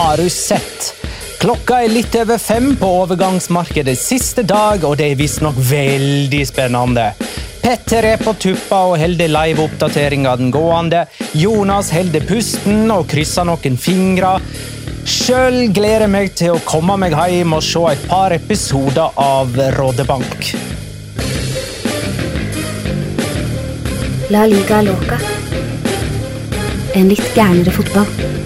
Har du sett? Klokka er litt over fem på overgangsmarkedets siste dag, og det er visstnok veldig spennende. Petter er på tuppa og holder live-oppdateringa den gående. Jonas holder pusten og krysser noen fingre. Sjøl gleder jeg meg til å komme meg hjem og se et par episoder av Rådebank. La liga loca. En litt gærnere fotball.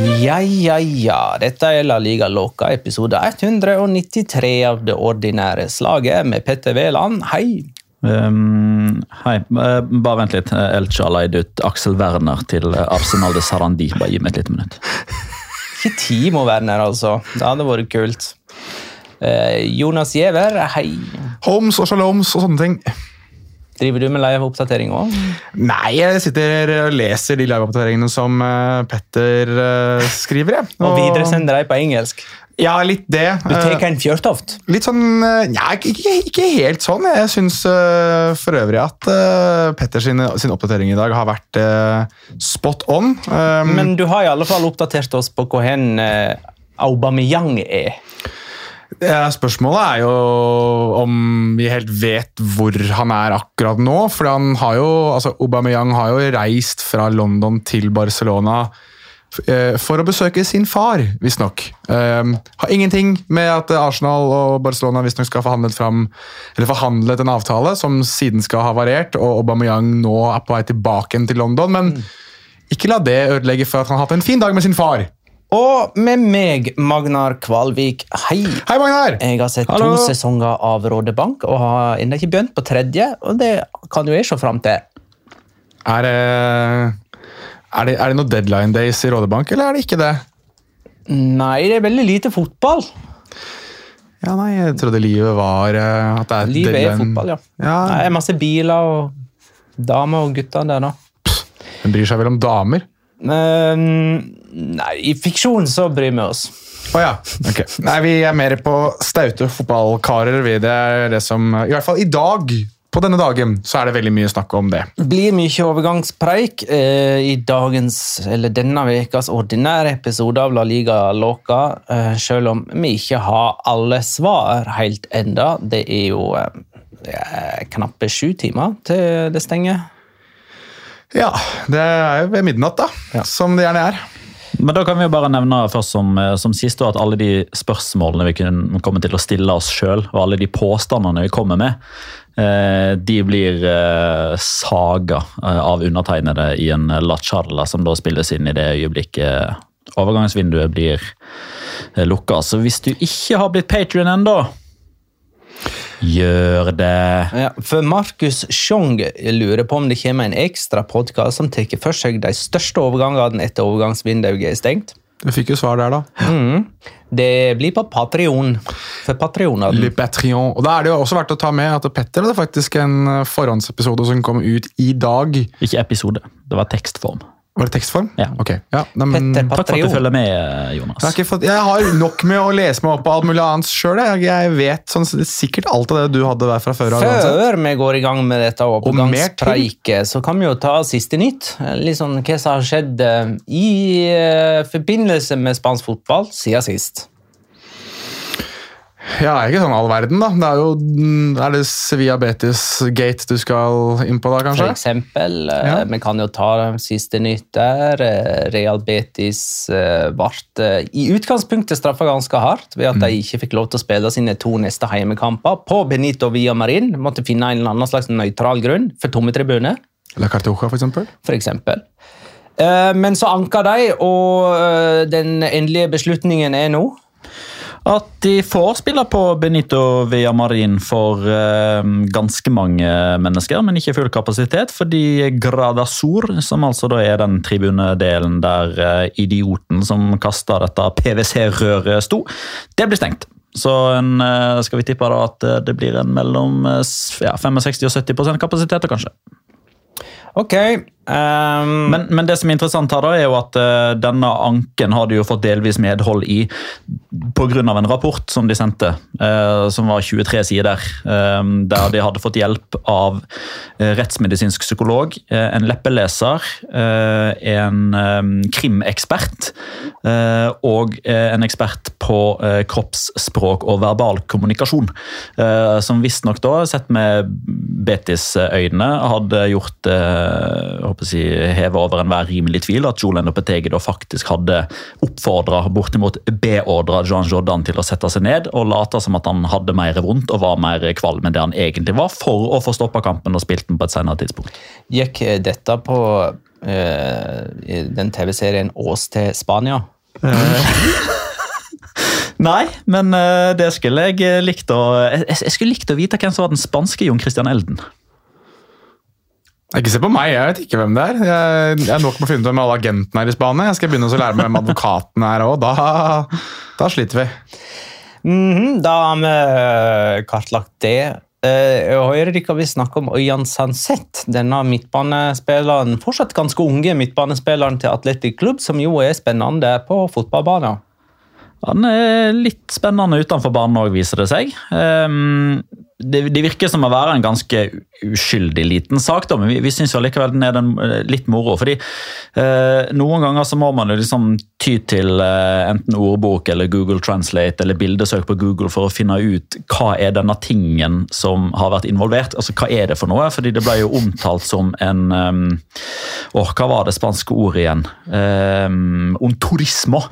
Ja, ja, ja. Dette er La Liga Loca, episode 193 av det ordinære slaget med Petter Wæland. Hei. Um, hei, eh, bare vent litt. Elcha har leid ut Aksel Werner til eh, Arsenal de Sarandi. Bare gi meg et lite minutt. Ikke Timo Werner, altså. Det hadde vært kult. Eh, Jonas Giæver, hei. Homs og shaloms og sånne ting. Driver du med live-oppdatering òg? Nei, jeg sitter og leser de liveoppdateringene som eh, Petter eh, skriver. jeg. Og videresender deg på engelsk? Ja, litt det. Du tar en fjørtoft? Litt sånn Nei, Ja, ikke, ikke helt sånn. Jeg syns uh, for øvrig at uh, Petter sin, sin oppdatering i dag har vært uh, spot on. Um, Men du har i alle fall oppdatert oss på hvor hen Aubameyang er. Ja, spørsmålet er jo om vi helt vet hvor han er akkurat nå. For han har jo, altså Aubameyang har jo reist fra London til Barcelona eh, for å besøke sin far, visstnok. Um, har ingenting med at Arsenal og Barcelona visstnok skal forhandlet fram, eller forhandlet en avtale som siden skal ha variert, og Aubameyang nå er på vei tilbake til London. Men ikke la det ødelegge for at han har hatt en fin dag med sin far. Og med meg, Magnar Kvalvik. Hei. Hei, Magnar! Jeg har sett Hallo. to sesonger av Rådebank og har ennå ikke begynt på tredje. Og det kan jo jeg se fram til. Er det, er, det, er det noen deadline days i Rådebank, eller er det ikke det? Nei, det er veldig lite fotball. Ja, nei, jeg trodde livet var eh, at det er Livet er fotball, ja. ja. Det er masse biler og damer og gutter der nå. Hun bryr seg vel om damer? Men, nei, i fiksjon så bryr vi oss. Å ja. ok. Nei, vi er mer på staute fotballkarer. Det er det som I hvert fall i dag, på denne dagen, så er det veldig mye snakk om det. blir mye overgangspreik eh, i dagens, eller denne ukas ordinære episode av La Liga Loca, eh, selv om vi ikke har alle svar helt enda. Det er jo eh, knappe sju timer til det stenger. Ja, det er jo ved midnatt, da. Ja. Som det gjerne er. Men da kan vi jo bare nevne først som, eh, som siste at alle de spørsmålene vi kunne komme til å stille oss sjøl, og alle de påstandene vi kommer med, eh, de blir eh, saga av undertegnede i en La Charla, som da spilles inn i det øyeblikket overgangsvinduet blir lukka. Så hvis du ikke har blitt Patrion ennå, gjør det. Ja, for Markus Sjong lurer på om det kommer en ekstra podkast som tar for seg de største overgangene etter overgangsvinduet er stengt. Du fikk jo svar der, da. Mm. Det blir på Patrion. For Patrioner. Le Patrion. Og da er det jo også verdt å ta med at Petter hadde faktisk en forhåndsepisode som kom ut i dag. Ikke episode, det var tekstform. Var det tekstform? Ja. Ok. Ja, nei, men, Petter Takk for at du følger med, Jonas. jeg, har ikke fått, jeg har nok med å lese meg opp på alt mulig annet sjøl. Jeg, jeg vet sånn, sikkert alt av det du hadde der fra før. av. Før vi går i gang med dette overgangspreiket, så kan vi jo ta siste nytt. Litt sånn hva som har skjedd eh, i uh, forbindelse med spansk fotball siden sist. Ja, ikke sånn all verden, da. Det er jo mm, Er det Sevilla Betis Gate du skal inn på da, kanskje? For eksempel, eh, Ja. vi kan jo ta siste nytt der. Eh, Real Betis ble eh, i utgangspunktet straffa ganske hardt ved at de ikke fikk lov til å spille sine to neste heimekamper på Benito Via Marin. Måtte finne en eller annen slags nøytral grunn for tomme tribuner. La Cartoja, for eksempel. for eksempel. Men så anka de, og den endelige beslutningen er nå At de får spille på Benito Villamarin for uh, ganske mange mennesker, men ikke full kapasitet, fordi Grada Sur, som altså da er den tribunedelen der uh, idioten som kasta dette PwC-røret sto, det blir stengt. Så en, uh, skal vi tippe da at det blir en mellom ja, 65 og 70 kapasitet, kanskje. Ok. Ehm, Men, men det som er interessant her da, er jo at uh, denne anken har de jo fått delvis medhold i pga. en rapport som de sendte, uh, som var 23 sider, Um, der de hadde fått hjelp av uh, rettsmedisinsk psykolog, en leppeleser, en um, krimekspert og en ekspert på kroppsspråk og verbal kommunikasjon, som visstnok da, sett med Betis-øyne, hadde gjort eh, å si, heve over enhver rimelig tvil at Julen Lopetegi da faktisk hadde oppfordra, bortimot beordra Jean Jordan til å sette seg ned og late som at han hadde mer vondt og var mer kvalm enn det han egentlig var, for å få stoppa kampen og spilt den på et senere tidspunkt. Gikk eh, dette på øh, den TV-serien Ås til Spania? Nei, men eh, det skulle jeg eh, likt å jeg, jeg skulle likt å vite hvem som var den spanske Jon Christian Elden. Ikke se på meg, jeg vet ikke hvem det er. Jeg, jeg er nok med å finne ut hvem alle agentene er i Spania. Jeg skal begynne å lære meg hvem advokaten er òg. Da, da sliter vi. Mhm, da har vi eh, kartlagt det. Eh, Jeg hører dere vil snakke om Øyan Sanset, denne midtbanespilleren, fortsatt ganske unge midtbanespilleren til Atletic Klubb, som jo er spennende på fotballbanen. Han er litt spennende utenfor banen òg, viser det seg. Ehm, det, det virker som å være en ganske uskyldig liten sak, da, men vi, vi syns likevel den er den, eh, litt moro. fordi eh, Noen ganger så må man liksom ty til eh, enten ordbok eller Google Translate eller bildesøk på Google for å finne ut hva er denne tingen som har vært involvert. altså Hva er det for noe? Fordi det ble jo omtalt som en um, Åh, hva var det spanske ordet igjen? Um, un turismo.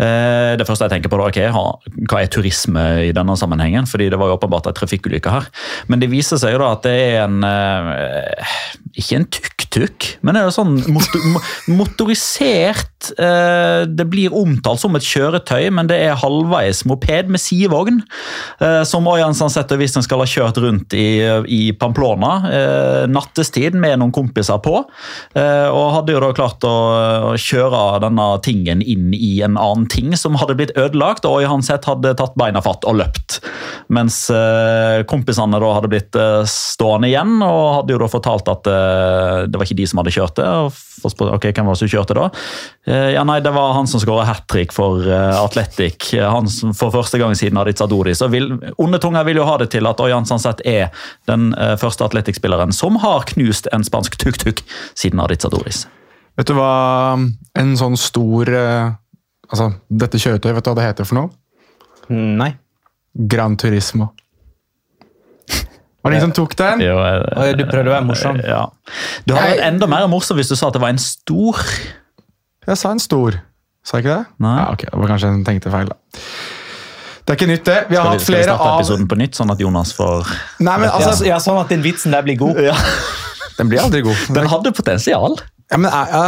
Eh, Det første jeg tenker på da, okay, Hva er turisme i denne sammenhengen? Fordi det var jo åpenbart en trafikkulykke her. Men det viser seg jo da at det er en eh, Ikke en tuk-tuk, men det er jo sånn motor, motorisert eh, Det blir omtalt som et kjøretøy, men det er halvveis moped med sidevogn. eh, Som Oyan Sanset og visstnok skal ha kjørt rundt i, i Pamplona eh, nattestid med noen kompiser på. eh, Og hadde jo da klart å, kjøre denne tingen inn i en annen ting som hadde blitt ødelagt, og Oyan Sett hadde tatt beina fatt og løpt. Mens kompisene da hadde blitt stående igjen og hadde jo da fortalt at eh, det var ikke de som hadde kjørt det. og spør- ok, Hvem var det som kjørte da? Eh, ja, nei, Det var han som skåra hat trick for eh, Atletic. eh, Han som for første gang siden Aditza Doris. Og vil, onde tunger vil jo ha det til at Oyan Sanset er den første Atletic-spilleren som har knust en spansk tuk-tuk siden Aditza Doris. Vet du hva en sånn stor Altså, dette kjøretøyet, vet du hva det heter for noe? Nei. Gran Turismo. Var det ingen som tok den? Jo, jeg, jeg, du prøvde å være morsom. Ja. Du hadde vært enda mer morsom hvis du sa at det var en stor Jeg sa en stor. Sa jeg ikke det? Nei. Ja, ok, Det var kanskje en tenkte feil, da. Det er ikke nytt, det. Vi har Skal vi, hatt skal vi starte av episoden på nytt, sånn at Jonas får Nei, men altså, ja, sånn at den vitsen der blir god. Den blir aldri god. Den hadde potensial. Ja, men er- ja,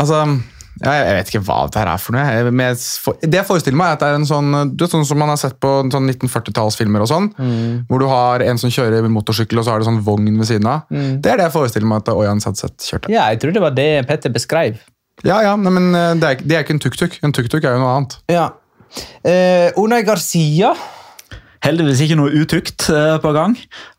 altså ja, Jeg vet ikke hva dette her er for noe. Men Det jeg forestiller meg, er at det er en sånn du vet, sånn som man har sett på sånn 1940-tallsfilmer og sånn. Mm. Hvor du har en som kjører motorsykkel, og så har du sånn vogn ved siden av. Mm. Det er det jeg forestiller meg at Oyan Sadseth kjørte. Ja, jeg tror det var det Petter beskrev. Ja, ja, nei, men eh, det er, det er ikke en tuk-tuk. En tuk-tuk er jo noe annet. Ja. Eh, Unai Garcia Heldigvis ikke noe utukt eh, på gang,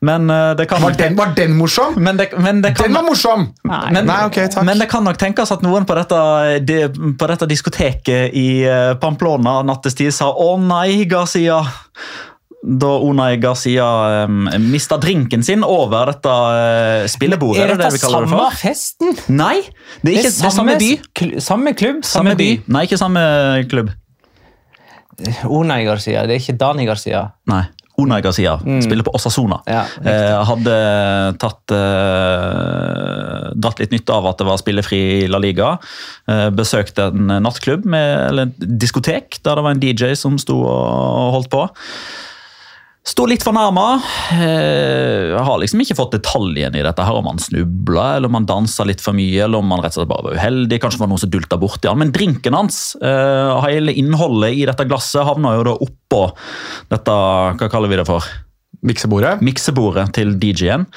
men eh, det kan Var den, var den morsom? men det, men det kan, Den var morsom! Men, Nei, ok, takk. men det kan nok tenkes at noen på dette, de, på dette diskoteket i eh, Pamplona nattestid sa 'Å nei, Garcia'. Da Unai Garcia um, mista drinken sin over dette uh, spillebordet. Er Er det det dette det samme for? festen? Nei, det er ikke det er samme by. kl- samme klubb? Samme by. Nei, ikke samme klubb. Unai Garcia, det er ikke Dani Garcia. Nei. Unai Garcia spiller på Osasona. Ja, eh, hadde tatt eh, dratt litt nytte av at det var spillefri i La Liga. Eh, besøkte en nattklubb, med, eller en diskotek, der det var en DJ som sto og holdt på. Sto litt fornærma. Eh, har liksom ikke fått detaljene i dette, her, om han snubla, eller om han dansa litt for mye, eller om han rett og slett bare var uheldig. Kanskje var noen som dulta borti han. Men drinken hans, eh, hele innholdet i dette glasset, havna jo da oppå dette Hva kaller vi det for? Miksebordet. Miksebordet til DJ-en.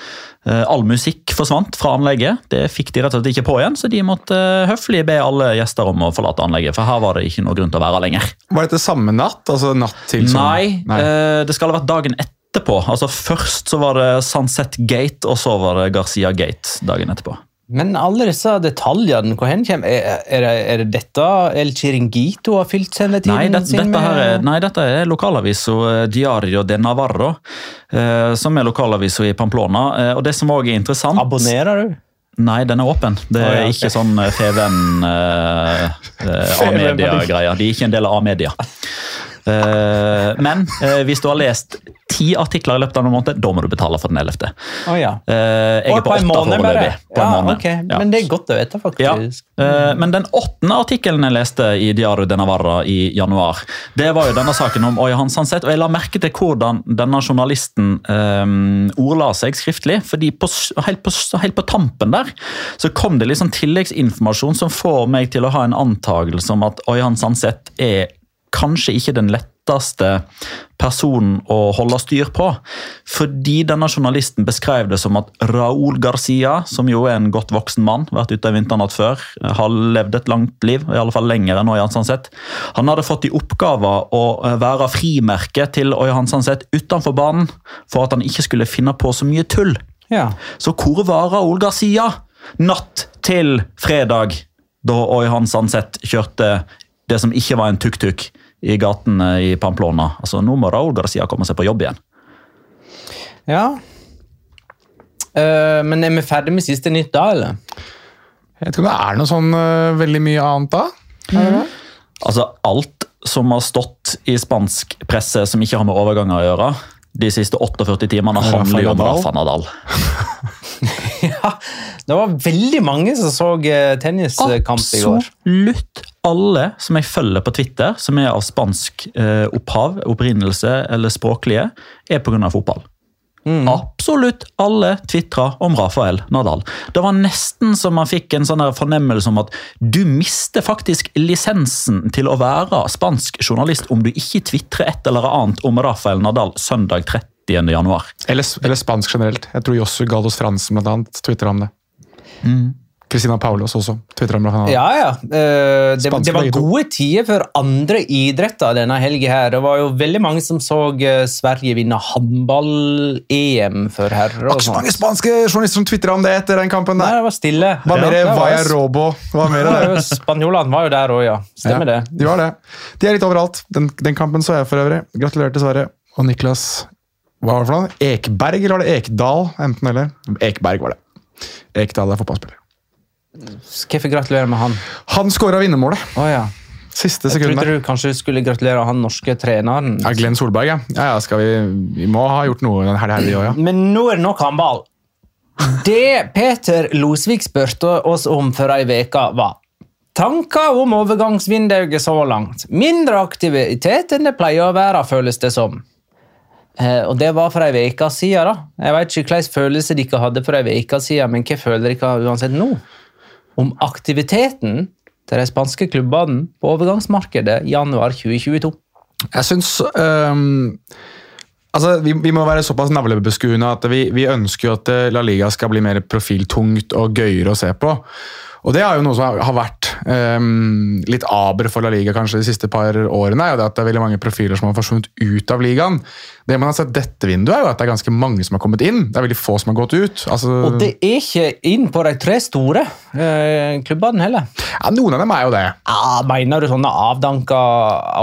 Eh, all musikk forsvant fra anlegget. Det fikk de rett og slett ikke på igjen, så de måtte eh, høflig be alle gjester om å forlate anlegget. For her var det ikke noe grunn til å være lenger. Var dette samme natt? Altså natt til som... Nei, Nei. det skal ha vært dagen etterpå. Altså Først så var det Sunset Gate, og så var det Garcia Gate dagen etterpå. Men alle disse detaljene, hvor hen kommer Er, er, er det dette El Chiringuito har fylt sendetiden Nei, det, sin dette, er, med? nei, dette er lokalavisa eh, Diario de Navarro, eh, som er lokalavisa i Pamplona. Eh, og det som også er interessant Abonnerer du? Nei, den er åpen. Det er Å, ja, okay. ikke sånn eh, Feven uh, A-media-greier. De er ikke en del av A-media. Eh, men eh, hvis du har lest ti artikler i løpet av en måned, da må du betale for den ellevte. Å ja. Eh, jeg er på. På en ja, måned. ok. Ja. Men det er godt å vite, Ja, faktisk. eh, Men den åttende artikkelen jeg leste i Diario de Navarra i januar, det var jo denne saken om Oi Hans Hanseth. Og jeg la merke til hvordan denne journalisten um, ordla seg skriftlig. fordi på, helt, på, helt på tampen der så kom det liksom tilleggsinformasjon som får meg til å ha en antagelse om at Oi Hans Hanseth er kanskje ikke den letteste personen å holde styr på. Fordi denne journalisten beskrev det som at Raúl Garcia, som jo er en godt voksen mann, vært ute en vinternatt før, har levd et langt liv, i alle fall lenger enn Oi Hans han hadde fått i oppgave å eh, være frimerke til Oi Hans utenfor banen, for at han ikke skulle finne på så mye tull. Ja. Så hvor var Raúl Garcia natt til fredag, da Oi Hans Hanseth kjørte det som ikke var en tuk-tuk i gatene i Pamplona? Altså, Nå må Raúl Garcia komme seg på jobb igjen. ja. Uh, men er vi ferdig med siste nytt da, eller? Jeg vet ikke om det er noe sånn uh, veldig mye annet da. Altså, alt som har stått i spansk presse som ikke har med overganger å gjøre, de siste 48 timene handler jo om. Rafa Nadal. Det var veldig mange som så eh, tenniskamp i går. Absolutt alle som jeg følger på Twitter, som er av spansk eh, opphav, opprinnelse eller språklige, er pga. fotball. Absolutt alle tvitra om Rafael Nadal. Det var nesten så man fikk en sånn fornemmelse om at du mister faktisk lisensen til å være spansk journalist om du ikke tvitrer et eller annet om Rafael Nadal søndag 30. januar. Eller, eller spansk generelt. Jeg tror Jossu Gallos Fransen blant annet twitter om det. Christina Paulos også twitter om. Ja, ja. Eh, det, det var gode tider for andre idretter denne helga her. Det var jo veldig mange som så eh, Sverige vinne håndball-EM for herrer. Ikke så mange spanske journalister som tvitra om det etter den kampen Nei, det var stille. Hva mer Ja, var- Vaya Robo? Mer det? Spanjolene var jo der òg, ja. Stemmer det. De var det. De er litt overalt. Den, den kampen så jeg for øvrig. Gratulerer til Sverige. Og Niklas Hva var det for noe? Ekberg, eller var det Ekdal? Enten eller. Ekberg var det. Ekdal er fotballspiller. Hvorfor gratulerer med han? Han skåra vinnermålet. Oh, ja. Siste Jeg trodde du kanskje skulle gratulere han norske treneren. Ja, Glenn Solberg, ja. ja, vi, vi må ha gjort noe denne helga, vi òg, ja. Men nå er det nok håndball. Det Peter Losvik spurte oss om for ei uke, var Tanker om overgangsvinduet så langt. Mindre aktivitet enn det pleier å være, føles det som. Eh, og Det var for ei uke siden. da. Jeg vet ikke hvilken følelse dere hadde for ei uke siden, men hva føler dere uansett nå? Om aktiviteten til de spanske klubbene på overgangsmarkedet i januar 2022. Jeg syns um altså, vi, vi må være såpass navlebeskuende at vi, vi ønsker jo at eh, La Liga skal bli mer profiltungt og gøyere å se på. Og det er jo noe som har- vært um, litt aber for La Liga kanskje de siste par årene. det at det er veldig mange profiler som har forsvunnet ut av ligaen. Det man har sett dette vinduet er jo at det er ganske mange som har kommet inn. Det er veldig få som har gått ut. Altså, Og det er ikke inn på de tre store eh, klubbene heller. ja, noen av dem er jo det. Ja, Mener du sånne avdanka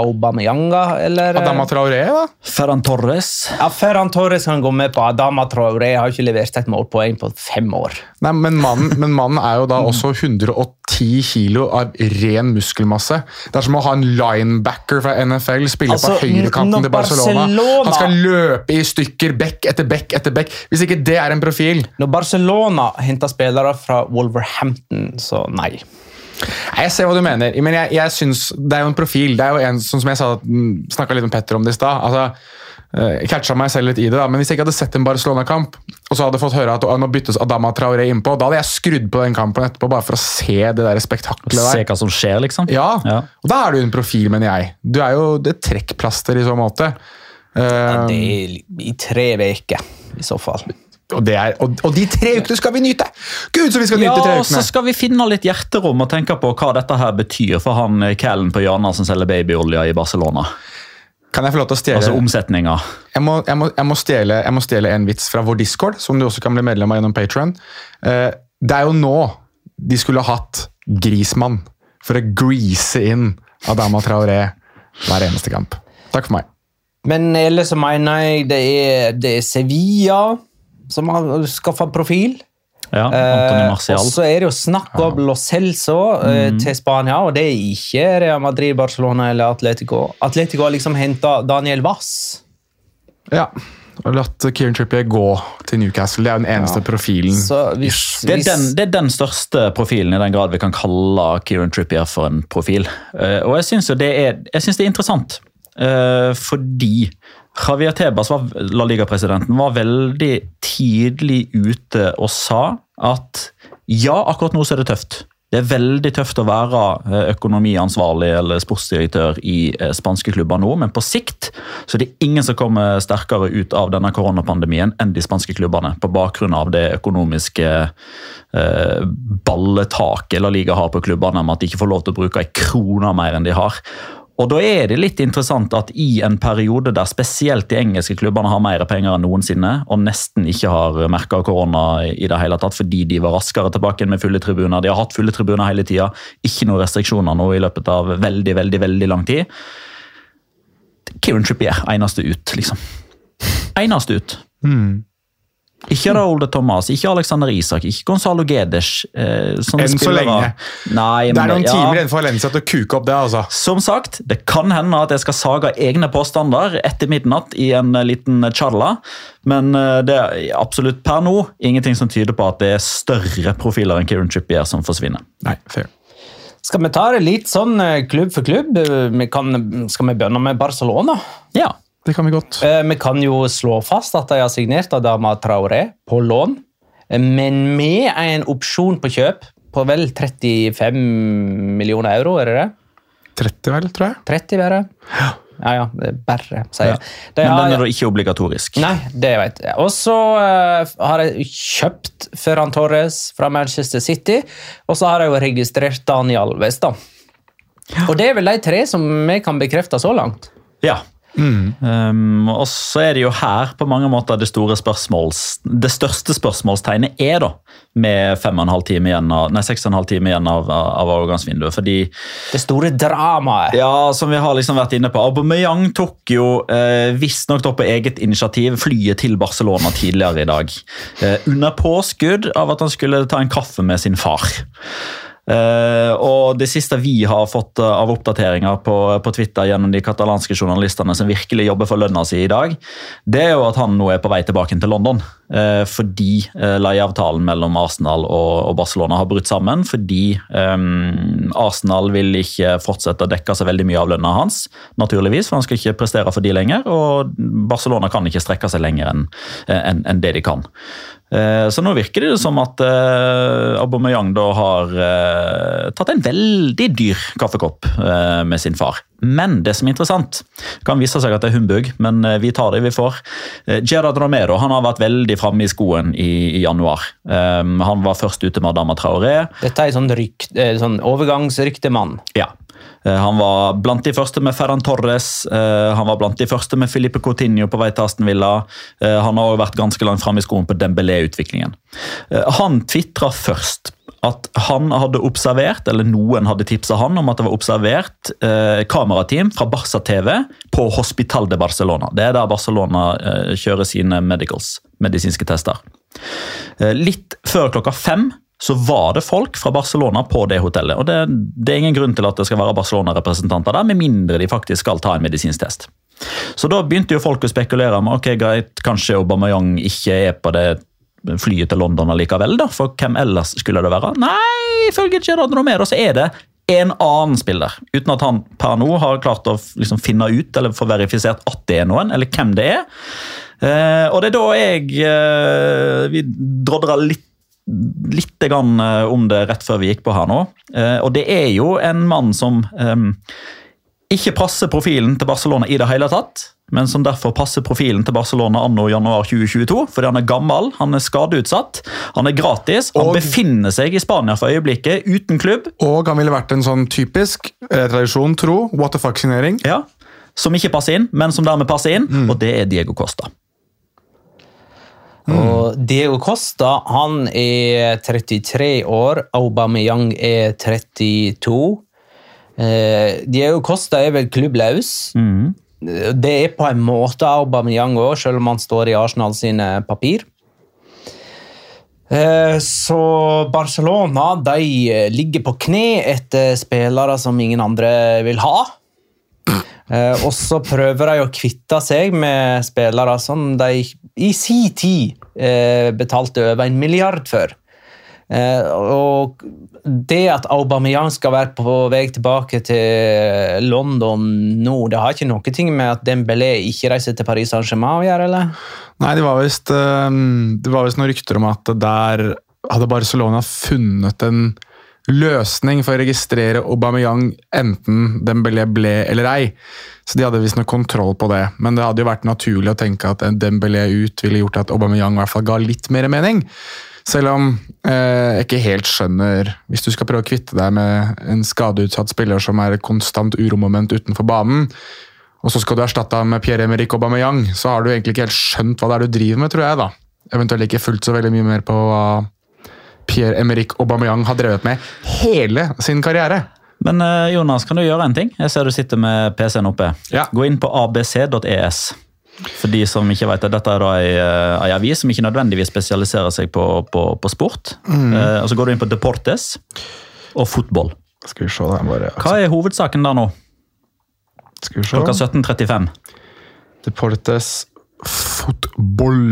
Aubameyanga, eller? Adama Traoré, da. Ferran Torres. Ja, Ferran Torres kan gå med på Adama Traoré har ikke levert et målpoeng på fem år. Nei, men mannen, men mannen er jo da også 110 kilo av ren muskelmasse. Det er som å ha en linebacker fra NFL spille Altså, på høyrekanten til Barcelona. Barcelona- Han skal løpe i stykker, bekk etter bekk etter bekk. Hvis ikke det er en profil Når Barcelona henter spillere fra Wolverhampton, så nei. Jeg ser hva du mener, men jeg, jeg synes det er jo en profil. Det er jo en, sånn som jeg sa, snakka litt med Petter om det i stad. Altså, eh, jeg catcha meg selv litt i det, da, men hvis jeg ikke hadde sett en Barcelona-kamp, og så hadde fått høre at å, nå byttes Adama Traoré innpå, da hadde jeg skrudd på den kampen etterpå bare for å se det der spektaklet der. Se hva som skjer, liksom. Ja, Ja. og da er du en profil, mener jeg. Du er jo det trekkplaster i så måte. Eh, Det er i tre uker, i så fall. og, det er, og, og de tre ukene skal vi nyte! Gud, så vi skal Ja, nyte tre og så skal vi finne litt hjerterom og tenke på hva dette her betyr for han eh, Callen på hjørnet som selger babyolje i Barcelona. Kan jeg få lov til å stjele Altså omsetninga. Jeg må, jeg, må, jeg, må stjele, jeg må stjele en vits fra vår Discord, som du også kan bli medlem av gjennom Patron. det er jo nå de skulle hatt Grismann for å grease inn Adama Traoré hver eneste kamp. Takk for meg. Men ellers så mener jeg det er, det er Sevilla som har skaffa profil. Ja, Antony Eh, og så er det jo snakk om Lo Celso eh, til Spania, og det er ikke Real Madrid, Barcelona eller Atletico. Atletico har liksom henta Daniel Wass. Ja, og latt Kieran Trippier gå til Newcastle. Det er den eneste profilen. Så hvis, Det er, den, det er den største profilen, i den grad vi kan kalle Kieran Trippier for en profil. Uh, og jeg syns det, er- jeg synes det er interessant, fordi Javier Tebas, var, La Liga-presidenten, var veldig tidlig ute og sa at ja, akkurat nå så er det tøft. Det er veldig tøft å være eh, økonomiansvarlig eller sportsdirektør i eh, spanske klubber nå, men på sikt så er det ingen som kommer sterkere ut av denne koronapandemien enn de spanske klubbene, på bakgrunn av det økonomiske eh, balletaket La Liga har på klubbene, med at de ikke får lov til å bruke ei krone mer enn de har. Og Da er det litt interessant at i en periode der spesielt de engelske klubbene har mer penger enn noensinne, og nesten ikke har merka korona i det hele tatt fordi de var raskere tilbake enn med fulle tribuner, de har hatt fulle tribuner hele tida, ikke noen restriksjoner nå i løpet av veldig, veldig, veldig lang tid. Kieran Trippier, eneste ut, liksom. Eneste ut. Ikke Raúl de Thomas, ikke Alexander Isak, ikke Gonzalo Gedes. Eh, Enn så lenge. Nei, Det er noen ja. timer igjen for Valencia til å kuke opp det, altså. Som sagt, det kan hende at jeg skal saga egne påstander etter midnatt i en eh, liten charla, men eh, det er absolutt per nå ingenting som tyder på at det er større profiler enn Kieran Trippier som forsvinner. Nei, fair. Skal vi ta det litt sånn eh, klubb for klubb? Eh, Vi kan, skal vi begynne med Barcelona? Ja, Det kan vi godt. Eh, Vi kan jo slå fast at de har signert Adama Traoré på lån, eh, men med en opsjon på kjøp på vel 35 millioner euro, er det det? 30, vel, tror jeg. 30 bare? Ja, ja, det er bare, sier jeg. De Men den er da ikke obligatorisk. Nei, det vet jeg. Og så eh, har jeg kjøpt Ferran Torres fra Manchester City, og så har jeg jo registrert Daniel Alves, da. Og det er vel de tre som vi kan bekrefte så langt. Ja. Um, og så er det jo her på mange måter det. Det største spørsmålstegnet er da, med fem og en halv time igjen av, nei, seks og en halv time igjen av, av overgangsvinduet. Fordi Det store dramaet. Ja, som vi har liksom vært inne på. Aubameyang tok jo eh, visstnok på eget initiativ flyet til Barcelona tidligere i dag. Eh, under påskudd av at han skulle ta en kaffe med sin far. Eh, og Det siste vi har fått eh, av oppdateringer på, på Twitter gjennom de katalanske journalistene som virkelig jobber for lønna si i dag, det er jo at han nå er på vei tilbake til London. eh, fordi leieavtalen mellom Arsenal og, og Barcelona har brutt sammen. Fordi um, Arsenal vil ikke fortsette å dekke så veldig mye av lønna hans, naturligvis, for han skal ikke prestere for de lenger. Og Barcelona kan ikke strekke seg lenger enn en, enn det de kan. Eh, Så nå virker det som at uh, Aubameyang da har eh, tatt en veldig dyr kaffekopp eh, med sin far. Men det som er interessant, kan vise seg at det er humbug, men eh, vi tar det vi får. Gerard Romero han har vært veldig framme i skoen i, i januar. Um, han var først ute med Adama Traoré. Dette er en sånn, rykt, eh, sånn overgangsryktemann. Ja. Eh, Han var blant de første med Ferran Torres, eh, han var blant de første med Filipe Coutinho på vei til Aston Villa. Eh, Han har også vært ganske langt framme i skoen på Dembélé-utviklingen. Han tvitra først at han hadde observert, eller noen hadde tipsa han om at det var observert kamerateam fra Barca TV på Hospital de Barcelona. Det er der Barcelona kjører sine medicals, medisinske tester. Litt før klokka fem så var det folk fra Barcelona på det hotellet. og Det, det er ingen grunn til at det skal være Barcelona-representanter der, med mindre de faktisk skal ta en medisinsk test. Så da begynte jo folk å spekulere om ok, greit, kanskje Aubameyang ikke er på det flyet til London allikevel, da, for hvem ellers skulle det være? Nei, ifølge Gerard Romero så er det en annen spiller, uten at han per nå har klart å liksom finne ut eller få verifisert at det er noen, eller hvem det er. Eh, og det er da jeg eh, Vi drodra litt litt eh, om det rett før vi gikk på her nå. Eh, Og det er jo en mann som eh, ikke passer profilen til Barcelona i det hele tatt, men som derfor passer profilen til Barcelona anno januar 2022, fordi han er gammel, han er skadeutsatt, han er gratis, han Og- befinner seg i Spania for øyeblikket, uten klubb, Og han ville vært en sånn typisk eh, tradisjon tro, what the fuck-signering. ja, som ikke passer inn, men som dermed passer inn, og det er Diego Costa. Og Diego Costa han er 33 år, Aubameyang er 32. Eh, Diego Costa er vel klubbløs. Det er på en måte Aubameyang òg, selv om han står i Arsenal sine papir. Eh, Så Barcelona de ligger på kne etter spillere som ingen andre vil ha. Eh, og så prøver de å kvitte seg med spillere som de i sin tid eh, betalte over en milliard for. Eh, og det at Aubameyang skal være på vei tilbake til London nå, det har ikke noe med at Dembélé ikke reiser til Paris Saint-Germain å gjøre, eller? Nei, det var visst noen rykter om at der hadde Barcelona funnet en løsning for å registrere Aubameyang enten Dembélé ble eller ei. Så de hadde visst noe kontroll på det. Men det hadde jo vært naturlig å tenke at en Dembélé ut ville gjort at Aubameyang i hvert fall ga litt mer mening. Selv om eh, jeg ikke helt skjønner Hvis du skal prøve å kvitte deg med en skadeutsatt spiller som er et konstant uromoment utenfor banen, og så skal du erstatte ham med Pierre-Emerick Aubameyang, så har du egentlig ikke helt skjønt hva det er du driver med, tror jeg. da. Eventuelt ikke fulgt så veldig mye mer på hva Pierre-Emerick Aubameyang har drevet med hele sin karriere. Men eh, Jonas, kan du gjøre en ting? Jeg ser du sitter med PC-en oppe. Ja. Gå inn på abc.es. For de som ikke vet det, Dette er da ei, eh, ei avis som ikke nødvendigvis spesialiserer seg på, på, på sport. Eh, og Så går du inn på Deportes og fotball. Skal vi se, der, Bare, Hva er hovedsaken der nå? Skal vi se. Klokka 17.35. Deportes fotball.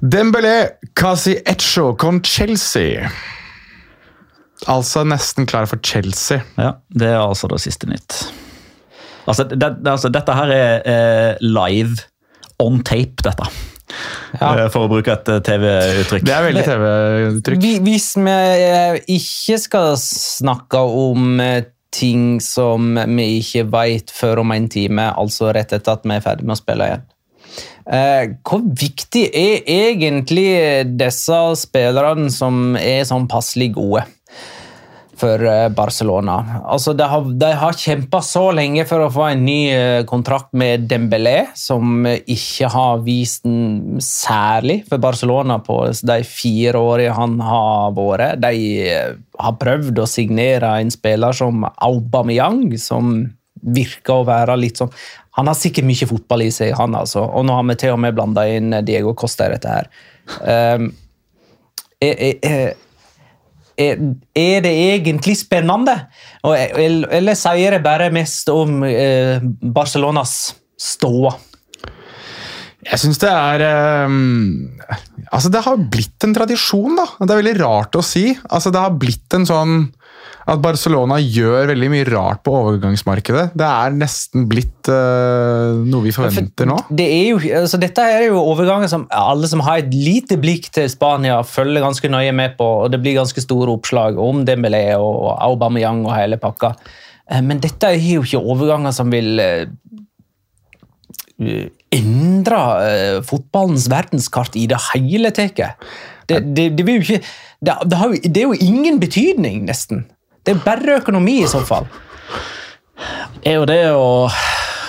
Dembélé Kasi Echo con Chelsea. Altså nesten klar for Chelsea. Ja, Det er altså det siste nytt. Altså, det, det, altså Dette her er eh, live on tape, dette. Ja. Eh, For å bruke et eh, TV-uttrykk. Det er veldig TV-uttrykk. Hvis vi eh, ikke skal snakke om ting som vi ikke vet før om en time, altså rett etter at vi er ferdig med å spille igjen. Eh, hvor viktig er egentlig disse spillerne som er sånn passelig gode for eh, Barcelona? Altså, de har, de har kjempa så lenge for å få en ny eh, kontrakt med Dembélé, som ikke har vist den særlig for Barcelona på de fire årene han har vært. De har prøvd å signere en spiller som Aubameyang, som virker å være litt sånn Han har sikkert mye fotball i seg, han altså. Og nå har vi til og med blanda inn Diego Costa i dette her. Um, er, er, er, er det egentlig spennende? Og, eller, eller sier det bare mest om eh, Barcelonas ståa? Jeg syns det er ehm, Altså, det har blitt en tradisjon, da. Det er veldig rart å si. Altså, det har blitt en sånn at Barcelona gjør veldig mye rart på overgangsmarkedet. Det er nesten blitt uh, noe vi forventer nå. Det er jo, altså dette er jo overganger som alle som har et lite blikk til Spania, følger ganske nøye med på. og Det blir ganske store oppslag om Dembélé og Aubameyang og hele pakka. Eh, Men dette er jo ikke overganger som vil eh, endre fotballens verdenskart i det hele tatt. Det, det, det, det er jo ingen betydning, nesten. Det er bare økonomi i så fall. er jo det å,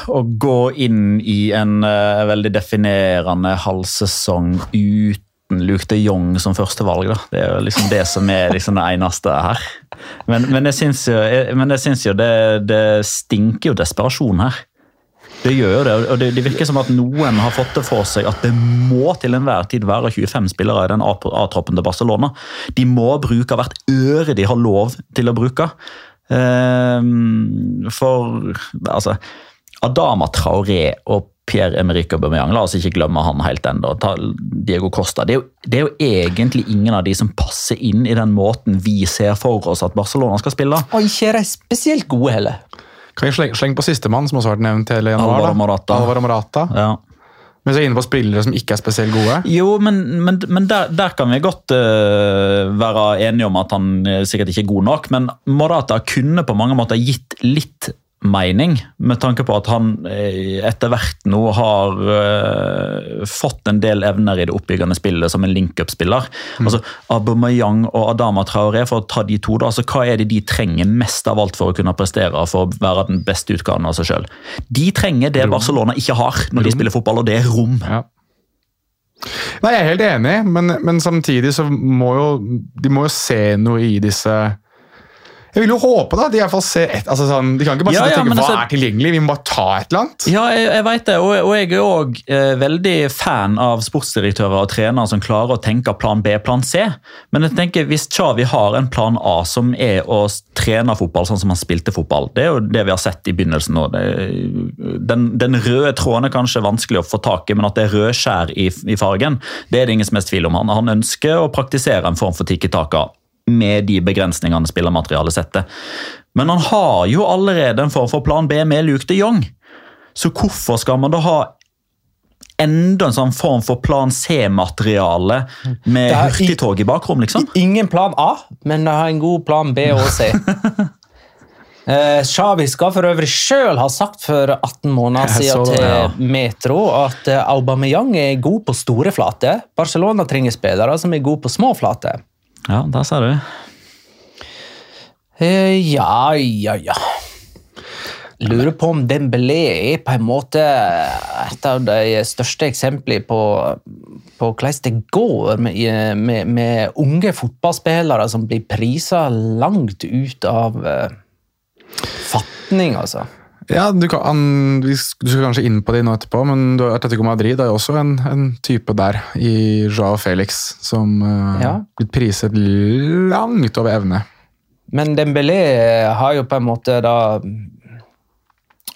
å gå inn i en uh, veldig definerende halvsesong uten Luke de Jong som førstevalg. Det er jo liksom det som er liksom det eneste her. Men, men jeg syns jo, jeg, jeg syns jo det, det stinker jo desperasjon her. Det gjør jo det, og det, det virker som at noen har fått det for seg at det må til enhver tid være 25 spillere i den A-troppen til Barcelona. De må bruke hvert øre de har lov til å bruke. Ehm, for altså Adama Traoré og Pierre-Emerick Aubameyang, la oss ikke glemme han helt ennå. Diego Costa. Det er, jo, det er jo egentlig ingen av de som passer inn i den måten vi ser for oss at Barcelona skal spille. Og ikke er de spesielt gode heller. Kan vi slenge, slenge på sistemann, som også har vært nevnt hele januar? Alvaro? Morata. Alvaro Morata. Ja. Men så er inne på spillere som ikke er spesielt gode. Jo, men, men, men der, der kan vi godt uh, være enige om at han øh, sikkert ikke er god nok. Men Morata kunne på mange måter gitt litt mening, med tanke på at han øh, etter hvert nå har uh, fått en del evner i det oppbyggende spillet som en link-up-spiller. Altså Aubameyang og Adama Traoré, for å ta de to, da, altså hva er det de trenger mest av alt for å kunne prestere for å være den beste utgaven av seg sjøl? De trenger det Barcelona ikke har når de spiller fotball, og det er rom. Ja. Nei, Jeg er helt enig, men, men samtidig så må jo de må jo se noe i disse Jeg vil jo håpe da, de iallfall ser et, altså sånn, De kan ikke bare Ja, sitte og ja, tenke men hva altså- er tilgjengelig, vi må bare ta et eller annet. Ja, jeg, jeg vet det, og, og jeg er òg eh, veldig fan av sportsdirektører og trenere som klarer å tenke plan B, plan C. Men jeg tenker, hvis Chavi har en plan A som er å trene fotball sånn som han spilte fotball, det er jo det vi har sett i begynnelsen nå. Den, den røde tråden er kanskje vanskelig å få tak i, men at det er rødskjær i, i fargen, det er det ingen som helst tvil om. Han, han ønsker å praktisere en form for tikki-taka med de begrensningene spillermaterialet setter. Men han har jo allerede en form for plan B med Luke de Jong. Så hvorfor skal man da ha enda en sånn form for plan C-materiale med hurtigtog i bakrom, liksom? Ingen plan A, men jeg har en god plan B og C. Eh, Xavi skal for øvrig sjøl ha sagt for 18 måneder siden det, til. Metro at eh, Aubameyang er god på store flater. Barcelona trenger spillere som er gode på små flater. Ja, der ser du. Eh, ja, ja, ja. Lurer på om Dembélé er på en måte et av de største eksemplene på, på hvordan det går med, med, med unge fotballspillere som blir prisa langt ut av uh, fatning, altså. Ja, du, kan, du skal kanskje inn på de nå etterpå, men du, Atletico Madrid er jo også en, en type der i Joao Felix som har Ja. blitt priset langt over evne. Men Dembélé har jo på en måte da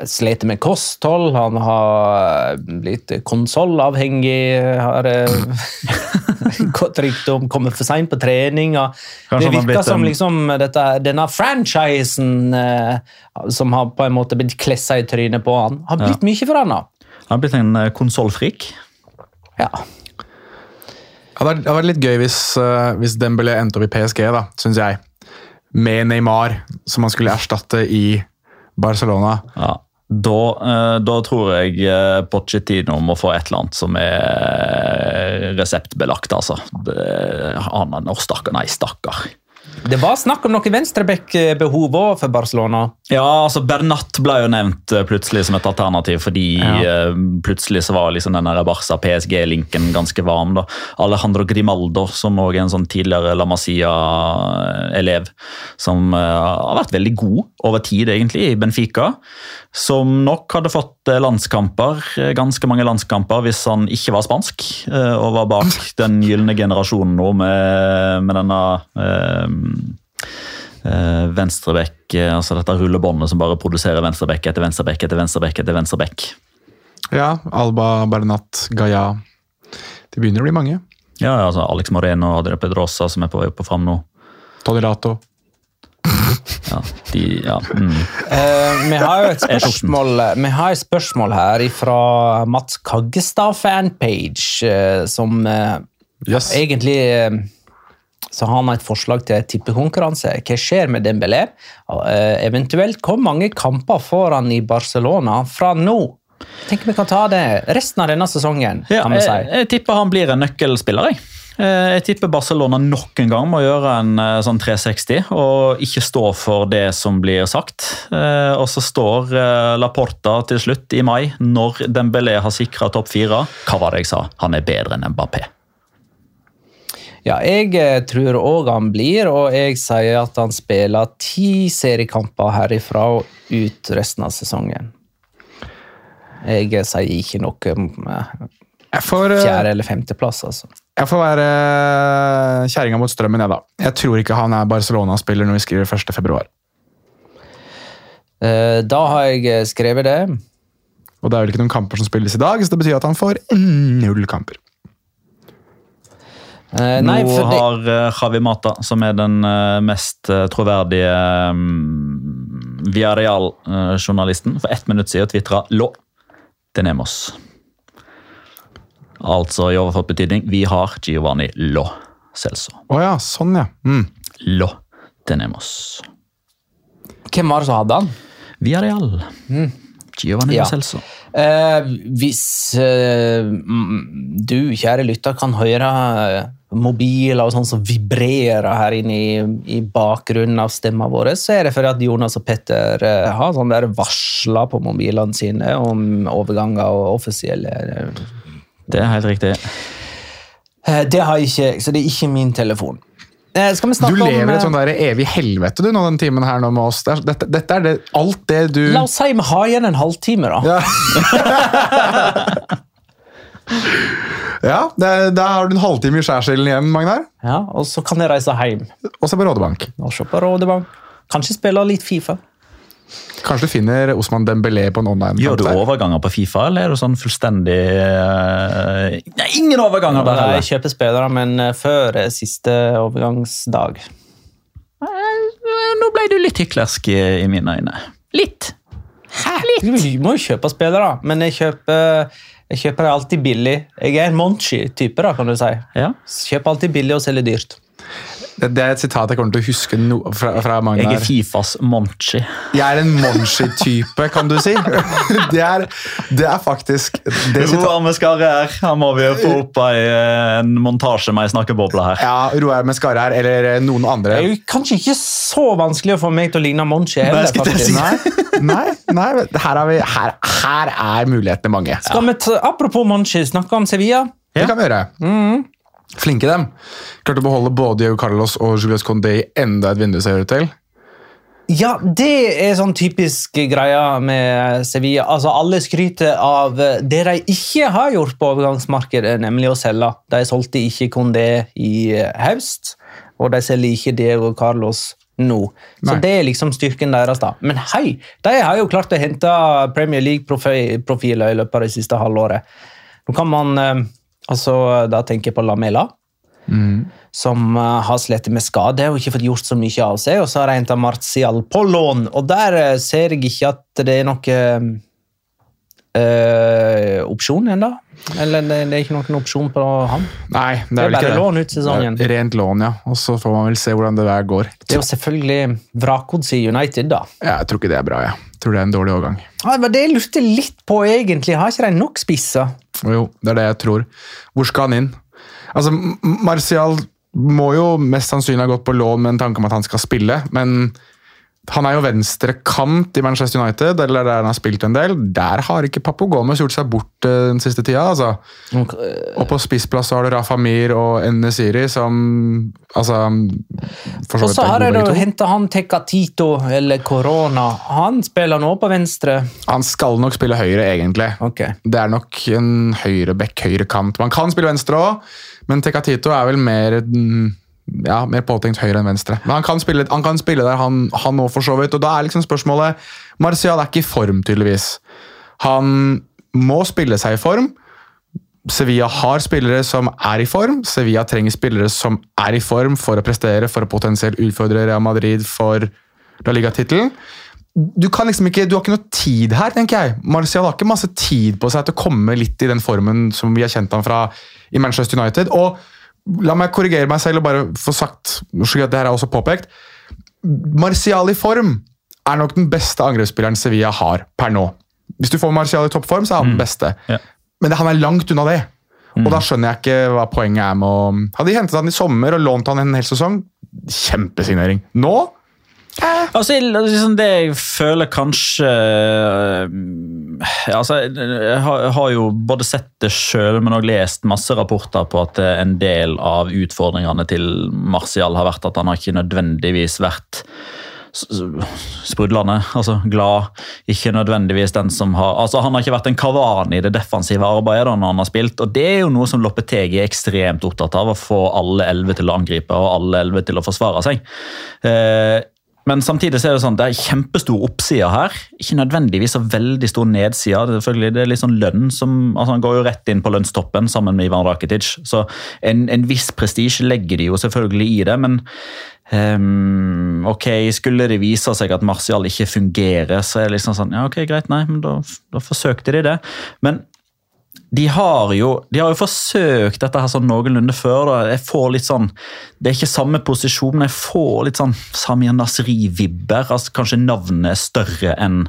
slitt med kosthold, han har blitt konsollavhengig, har eh, gått rykte om kommer for seint på trening. Det virker som liksom dette, denne franchisen eh, som har på en måte blitt klessa i trynet på han, har blitt mye for Han Han har blitt en eh, konsollfrik. Ja. Ja, det hadde vært litt gøy hvis, uh, hvis Dembélé endte opp i PSG, da, syns jeg. Med Neymar, som han skulle erstatte i Barcelona. Ja. Da, eh, da tror jeg eh, Pochettino må få et eller annet som er reseptbelagt, altså. Det, han er stakkar, nei, stakkar. Det var snakk om noe venstreback-behov òg for Barcelona. Ja, altså Bernat ble jo nevnt eh, plutselig som et alternativ, fordi ja. plutselig så var liksom den Barca-PSG-linken ganske varm. da. Alejandro Grimaldo, som også er en sånn tidligere La Masia-elev, som eh, har vært veldig god over tid egentlig i Benfica. Som nok hadde fått eh, landskamper, eh, ganske mange landskamper hvis han ikke var spansk, eh, og var bak den gylne generasjonen nå med, med denne eh, eh, venstrebekk, eh, altså dette rullebåndet som bare produserer venstrebekk etter venstrebekk etter venstrebekk etter venstrebekk. Ja, Alba, Bernat, Gaia. Det begynner å bli mange. Ja, altså Alex Moreno og Adria Pedrosa som er på vei opp og fram nå. Tony Ja, de, ja. Mm. Uh, vi har jo et spørsmål, vi har et spørsmål her fra Mats Kaggestad fanpage, som uh, Yes. egentlig så har han et forslag til tippekonkurranse. Hva skjer med Dembélé? Eh, eventuelt, hvor mange kamper får han i Barcelona fra nå? Jeg tenker vi kan ta det resten av denne sesongen, Ja, kan vi jeg, si. jeg tipper han blir en nøkkelspiller. Jeg. Eh, jeg tipper Barcelona nok en gang må gjøre en eh, sånn 360 og ikke stå for det som blir sagt. Og så står Laporta til slutt i mai, når Dembélé har sikra topp fire. Hva var det jeg sa? Han er bedre enn Mbappé. Ja, jeg eh, tror òg han blir, og jeg sier at han spiller ti seriekamper herifra og ut resten av sesongen. Jeg eh, sier ikke noe om eh, fjerde- eller femteplass, altså. jeg får være kjerringa mot strømmen, jeg, da. Jeg tror ikke han er Barcelona-spiller når vi skriver 1. februar. Eh, Da har jeg skrevet det. Og det er vel ikke noen kamper som spilles i dag, så det betyr at han får null kamper. Eh, Nei, Nå det, har eh, Javi Mata, som er den eh, mest eh, troverdige um, Viareal-journalisten, for ett minutt siden tvitra 'Lo tenemos'. Altså i overført betydning vi har Giovanni Lo Celso. Å ja, sånn ja. Mm. Lo tenemos. hvem var det som hadde han? Villarreal. Giovanni Ja. Lo Celso. Eh, hvis eh, mm, du, kjære lytter, kan høre mobiler og sånn som vibrerer her inne i, i bakgrunnen av stemma vår, så er det fordi at Jonas og Petter uh, har sånn der varsler på mobilene sine om overganger og offisielle eh, Det er helt riktig. Uh, Det har jeg ikke så det er ikke min telefon. Eh, skal vi Du snakke om lever i et sånn der evig helvete du, nå den timen her nå med oss. Dette, dette er det, alt det du La oss si vi har igjen en halvtime, da. Ja, ja Da har du en halvtime i skjærsilden igjen, Magnar. Ja, og så kan jeg reise hjem Og så på Rådebank. og se på Rådebank. Kanskje spille litt Fifa. Kanskje du finner Osman Dembélé på en online Gjør du overganger på Fifa, eller er du sånn fullstendig eh, Nei, ingen overganger der Jeg kjøper spillere, men eh, før eh, siste overgangsdag. Nå ble du litt hyklersk i, mine øyne. Litt. Du må jo kjøpe spillere, men jeg kjøper, jeg kjøper alltid billig. Jeg er en Monchi-type, da, kan du si. Ja. Kjøper alltid billig og selger dyrt. Det, det er et sitat jeg kommer til å huske no, fra, fra Jeg er Fifas Monchi. Jeg er en Monchi-type, kan du si. Det er, det er faktisk det Roar med skarre her. Her må vi få opp ei, eh, en montasje med ei snakkeboble her. Ja, Roar med skarre her, eller eh, noen andre. Det er jo kanskje ikke så vanskelig å få meg til å ligne Monchi heller, Nei, skal jeg faktisk. Nei, nei, nei her, er vi, her, her er mulighetene mange. Skal vi ta, apropos Monchi, snakke om Sevilla? Det kan vi gjøre. Flinke dem. Klarte å beholde både Diego Carlos og Julius Condé i enda et vindu, ser det ut til. Ja, det er sånn typisk greia med Sevilla. Altså, Alle skryter av det de ikke har gjort på overgangsmarkedet, nemlig å selge. De solgte ikke Condé i høst, og de selger ikke Diego Carlos nå. Så Nei. det er liksom styrken deres. da. Men hei, de har jo klart å hente Premier League-profiler i løpet av det siste halvåret. Nå kan man, eh, altså, Da tenker jeg på Lamela som eh, har slitt med skade og ikke fått gjort så mye av seg. Og så har jeg henta Martial på lån, og der eh, ser jeg ikke at det er noe Uh, opsjon ennå. Eller det, det er ikke noen opsjon på han. Nei, det Det er er vel bare det. lån ut sesongen. Det er Rent lån, ja. Og så får man vel se hvordan det der går. Det er jo selvfølgelig vrakgods i United, da. Ja, jeg tror ikke det er bra, jeg. Jeg tror det er en dårlig overgang. Ja, det var det jeg lurte litt på, egentlig. Har ikke de nok spisser? Jo, det er det jeg tror. Hvor skal han inn? Altså, Martial må jo mest sannsynlig ha gått på lån med en tanke om at han skal spille, men han er jo venstrekant i Manchester United, eller der han har spilt en del. Der har ikke Papo Gomez gjort seg bort eh, den siste tida. altså. Og på spissplass har du Rafa Mir og Nesiri, som altså, så Og så har de henta han Tecatito, eller Corona. Han spiller nå på venstre. Han skal nok spille høyre, egentlig. Okay. Det er nok en høyre-bekk-høyre-kant. Man kan spille venstre òg, men Tecatito er vel mer ja, mer påtenkt høyre enn venstre. Men han kan spille, han kan spille der, han òg, for så vidt. Og da er liksom spørsmålet Martial er ikke i form, tydeligvis. Han må spille seg i form. Sevilla har spillere som er i form. Sevilla trenger spillere som er i form for å prestere, for å potensielt utfordre Real Madrid for La Liga-tittelen. Du kan liksom ikke, du har ikke noe tid her, tenker jeg. Marcial har ikke masse tid på seg til å komme litt i den formen som vi har kjent ham fra i Manchester United. Og la meg korrigere meg selv og bare få sagt, at det her er også påpekt, Martial i form er nok den beste angrepsspilleren Sevilla har per nå. Hvis du får Martial i toppform, så er han den beste. Ja. Men han er langt unna det. Og da skjønner jeg ikke hva poenget er med å Hadde de hentet han i sommer og lånt han en hel sesong, kjempesignering. Nå Altså, liksom det jeg føler kanskje øh, altså, Jeg har, jo både sett det sjøl, men òg lest masse rapporter på at en del av utfordringene til Martial har vært at han har ikke nødvendigvis vært sprudlende, altså glad. Ikke nødvendigvis den som har altså Han har ikke vært en kavan i det defensive arbeidet da når han har spilt, og det er jo noe som Loppetegi er ekstremt opptatt av, å få alle elleve til å angripe og alle elleve til å forsvare seg. Eh, men samtidig så er det sånn, det er kjempestor oppside her. Ikke nødvendigvis så veldig stor nedside. Det er, selvfølgelig, det er litt sånn lønn som, altså Han går jo rett inn på lønnstoppen sammen med Ivan Rakitic. Så en, en viss prestisje legger de jo selvfølgelig i det, men um, ok, skulle det vise seg at Martial ikke fungerer, så er det liksom sånn Ja, ok, greit, nei, men da, da forsøkte de det. Men de har, jo, de har jo forsøkt dette her sånn noenlunde før. da. Jeg får litt sånn, Det er ikke samme posisjon, men jeg får litt sånn Samir Nasri-vibber. altså Kanskje navnet er større enn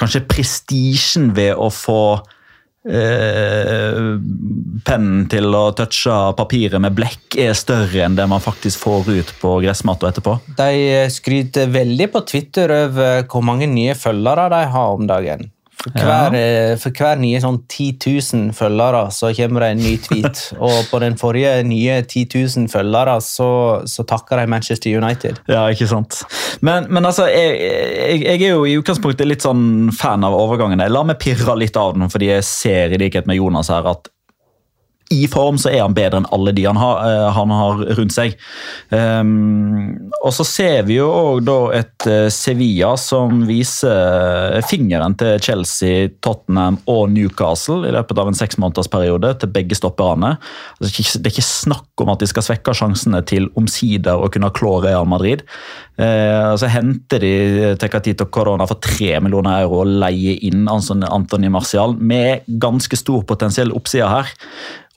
Kanskje prestisjen ved å få eh, pennen til å touche papiret med blekk er større enn det man faktisk får ut på gressmatta etterpå. De skryter veldig på Twitter over hvor mange nye følgere de har om dagen. For hver, ja. for hver nye sånn 10 000 følgere så kommer det en ny tweet. Og på den forrige nye 10 000 følgere så, så takker de Manchester United. Ja, ikke sant. Men, men altså, jeg, jeg, jeg er jo i utgangspunktet litt sånn fan av overgangen. La meg pirre litt av den, fordi jeg ser i likhet med Jonas her at i form så er han bedre enn alle de han har, eh, han har rundt seg. Um, og så ser vi jo òg da et eh, Sevilla som viser fingeren til Chelsea, Tottenham og Newcastle i løpet av en seksmånedersperiode til begge stopperne. Altså, det er ikke- snakk om at de skal svekke sjansene til omsider å kunne klå Real Madrid. Uh, så henter de Tecatito Corona for 3 millioner euro og leier inn Anthony Martial med ganske stor potensiell oppside her.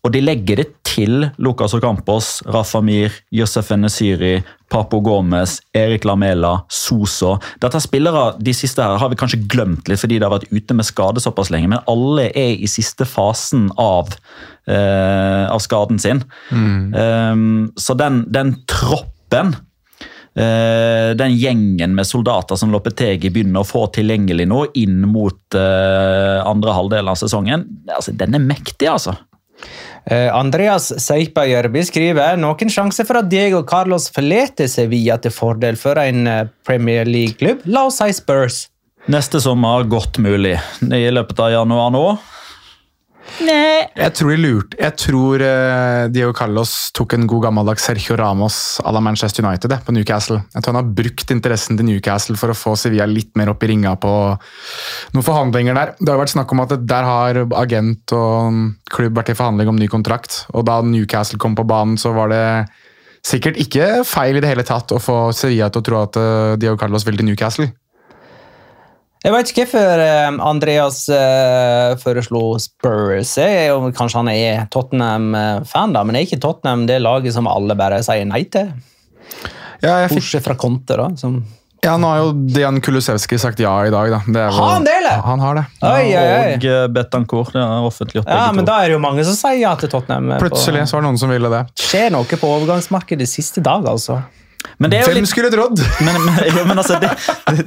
Og de legger det til Lucas Ocampos, Rafa Mir, Josef Enesiri, Papo Gomez, Erik Lamela, Soso. Dette er spillere de siste her har vi kanskje glemt litt fordi de har vært ute med skade såpass lenge, men alle er i siste fasen av, eh, av skaden sin. Um, så den, den troppen Uh, den gjengen med soldater som Lopetegi begynner å få tilgjengelig nå inn mot uh, andre halvdel av sesongen, altså, den er mektig, altså. Eh, Andreas Seipa Jørby skriver noen sjanse for at Diego Carlos forlater Sevilla til fordel for en eh, Premier League-klubb. La oss si Spurs. Neste sommer, godt mulig. I løpet av januar nå. Jeg tror de lurte. Jeg tror uh, Diego Carlos tok en god gammeldags Sergio Ramos à la Manchester United på Newcastle. Jeg tror han har brukt interessen til Newcastle for å få Sevilla litt mer opp i ringa på noen forhandlinger der. Det har vært snakk om at der har agent og klubb vært i forhandling om ny kontrakt, og da Newcastle kom på banen, så var det sikkert ikke feil i det hele tatt å få Sevilla til å tro at eh, Diego Carlos vil til Newcastle. Jeg vet ikke hvorfor eh, Andreas eh, foreslo Spurs. Jeg er jo, kanskje han er Tottenham-fan, da, men er ikke Tottenham det laget som alle bare sier nei til? Ja, jeg fikk, Bortsett fra Conte, da. Som ja, nå har jo Dejan Kulusevski sagt ja i dag, da. Det er jo- han det, eller? Han har det. Oi, oi, oi. Og eh, Betancourt. Det er offentliggjort. Ja, men to. da er det jo mange som sier ja til Tottenham. Plutselig på- så var det noen som ville det. skjer noe på overgangsmarkedet siste dag, altså. Men det er jo Hvem litt skulle trodd? Men, men, jo, men altså, det,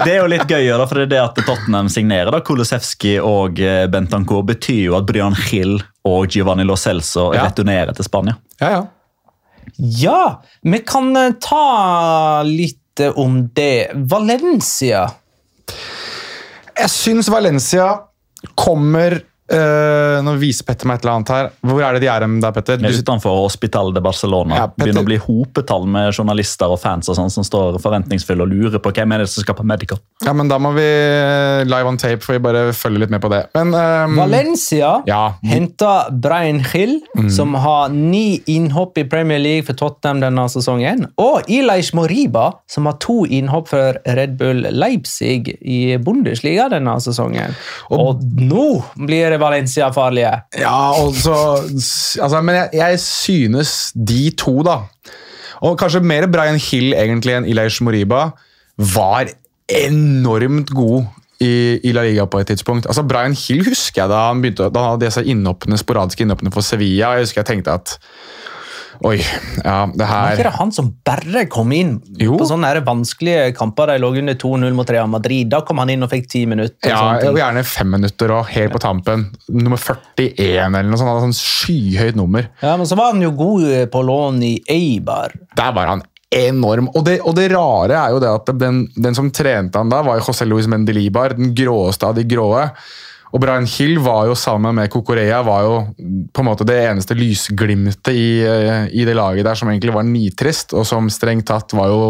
det er jo litt gøyere, for det er det at Tottenham signerer da, Kolosevski og eh, Bentancourt, betyr jo at Brian Hill og Giovanni Lo Celso Ja. returnerer til Spania. Ja, ja. Ja, vi kan eh, ta litt eh, om det. Valencia. Jeg syns Valencia kommer Eh, nå viser Petter meg et eller annet her. Hvor er det de er der, Petter? Vi er Du, utenfor Hospital de Barcelona. Ja, Begynner å bli hopetall med journalister og fans og sånn som står forventningsfulle og lurer på hvem er det som skal på Medical. ja, men Da må vi live on tape, for vi bare følger litt med på det. Men um, Valencia Ja. henta Brian Hill, som har ni innhopp i Premier League for Tottenham denne sesongen. Og Ilaish Moriba, som har to innhopp for Red Bull Leipzig i Bundesliga denne sesongen. Og, nå blir Valencia farlige. Ja, og så altså, Men jeg, jeg synes de to, da Og kanskje mer Brian Hill egentlig enn Ilaish Moriba, var enormt god i, i La Liga på et tidspunkt. Altså Brian Hill husker jeg da han begynte da han hadde disse innhoppene, sporadiske innhoppene for Sevilla. Jeg husker jeg tenkte at Oi, ja, det Var her ikke det han som bare kom inn Jo. på sånne vanskelige kamper? De lå under 2-0 mot Real Madrid. Da kom han inn og fikk ti minutter. Ja, og gjerne fem minutter og helt på tampen. Nummer 41 eller noe sånt. Han hadde sånn skyhøyt nummer. Ja, Men så var han jo god på lån i Eibar. Der var han enorm. Og det, og det rare er jo det at den, den som trente han da, var jo José Luis Mendelibar, den gråeste av de gråe. Og Brian Hill var jo sammen med Kokorea var jo på en måte det eneste lysglimtet i, eh, i det laget der som egentlig var nitrist, og som strengt tatt var jo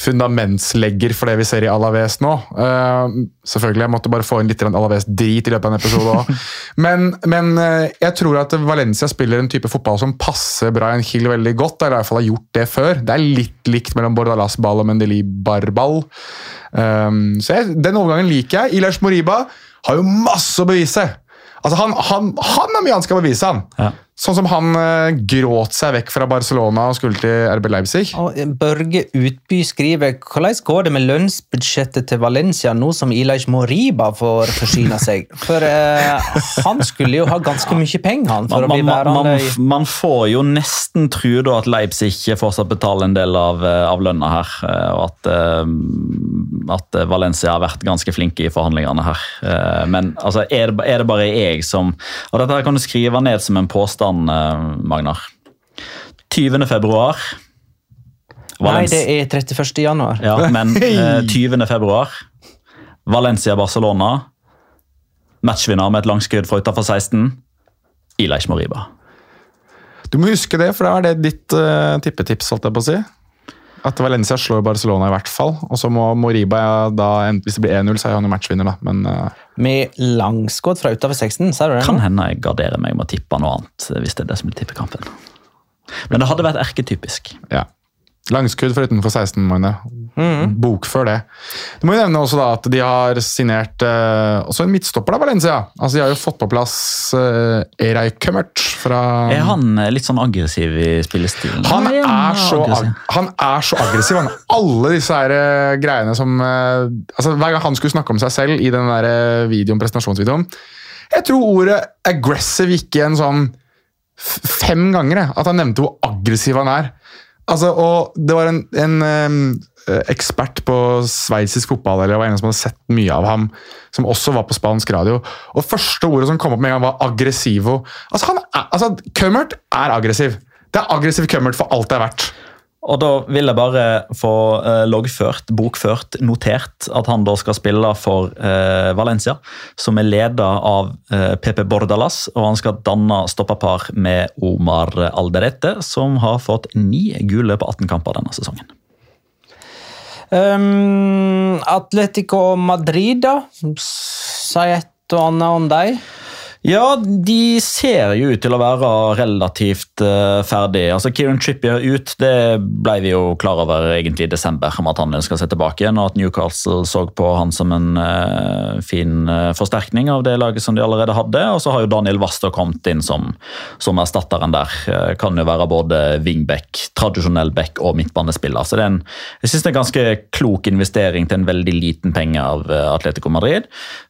fundamentslegger for det vi ser i Alaves nå. Uh, selvfølgelig, Jeg måtte bare få inn litt Alaves-drit i løpet av en episode òg. Men, men uh, jeg tror at Valencia spiller en type fotball som passer Brian Hill veldig godt. Eller i hvert fall har gjort det før. Det er litt likt mellom Bordalas-ball og Mendeli-ball. Um, så jeg, Den overgangen liker jeg. Ilash Moriba har jo masse å bevise! Altså, han, han, han har mye han skal bevise, han. Ja. Sånn som han eh, gråt seg vekk fra Barcelona og skulle til RB Leipzig. Og Børge Utby skriver hvordan går det med lønnsbudsjettet til Valencia nå som Ilaj Moriba får forsyne seg? For eh, han skulle jo ha ganske mye penger han, for Man, å bli man, man, man får jo nesten tro da at Leipzig fortsatt betaler en del av, eh, av lønna her. eh, Og at, eh, at Valencia har vært ganske flinke i forhandlingene her. Eh, Men altså, er, det, er det bare jeg som Og dette her kan du skrive ned som en påstand, eh, Magnar. 20. februar. Nei, det er 31. januar. Ja, men eh, 20. februar. Valencia-Barcelona. Matchvinner med et langskudd fra utenfor 16. Ilaish Moriba. Du må huske det, for da er det ditt uh, tippetips. holdt jeg på å si. At Valencia slår Barcelona i hvert fall. Og så må Moriba, ja, da, hvis det blir 1-0, så er han jo matchvinner, da. Men eh, Med langskudd fra utenfor 16, ser du det? Kan hende jeg garderer meg med å tippe noe annet. hvis det er det som blir tippekampen. Men det hadde vært erketypisk. ja. Langskudd fra utenfor 16, Magne. Bokfør det. Du må jo nevne også da at de har signert eh, også en midtstopper, da, Valencia. Altså, De har jo fått på plass eh, Erei Kømmert fra Er han eh, litt sånn aggressiv i spillestilen? Han er, så, aggressiv? han er så aggressiv. Han. Alle disse her eh, greiene som eh, altså Hver gang han skulle snakke om seg selv i den der videoen, presentasjonsvideoen Jeg tror ordet 'aggressive' gikk igjen sånn fem ganger. At han nevnte hvor aggressiv han er. Altså, og Det var en, en ekspert på sveitsisk fotball eller det var en som hadde sett mye av ham, som også var på spansk radio. Og Første ordet som kom opp med en gang, var 'aggressivo'. Altså, er, altså, Kømmert er aggressiv. Det er aggressiv Kømmert for alt det er verdt. Og da vil jeg bare få eh, loggført, bokført, notert at han da skal spille for eh, Valencia, som er leda av eh, Pepe Bordalas, og han skal danne stoppapar med Omar Alderete, som har fått ni gule på 18 kamper denne sesongen. Um, Atletico Madrid, da? Si et og annet om deg. Ja, de ser jo ut til å være relativt uh, ferdig. Altså, Kieran Trippier ut, det ble vi jo klar over egentlig i desember, om at han skal se tilbake igjen, og at Newcastle så på han som en uh, fin uh, forsterkning av det laget som de allerede hadde. Og så har jo Daniel Waster kommet inn som, som erstatteren der. Kan jo være både wingback, tradisjonell back og midtbanespiller. Så det er en, jeg synes det er en ganske klok investering til en veldig liten penge av Atletico Madrid.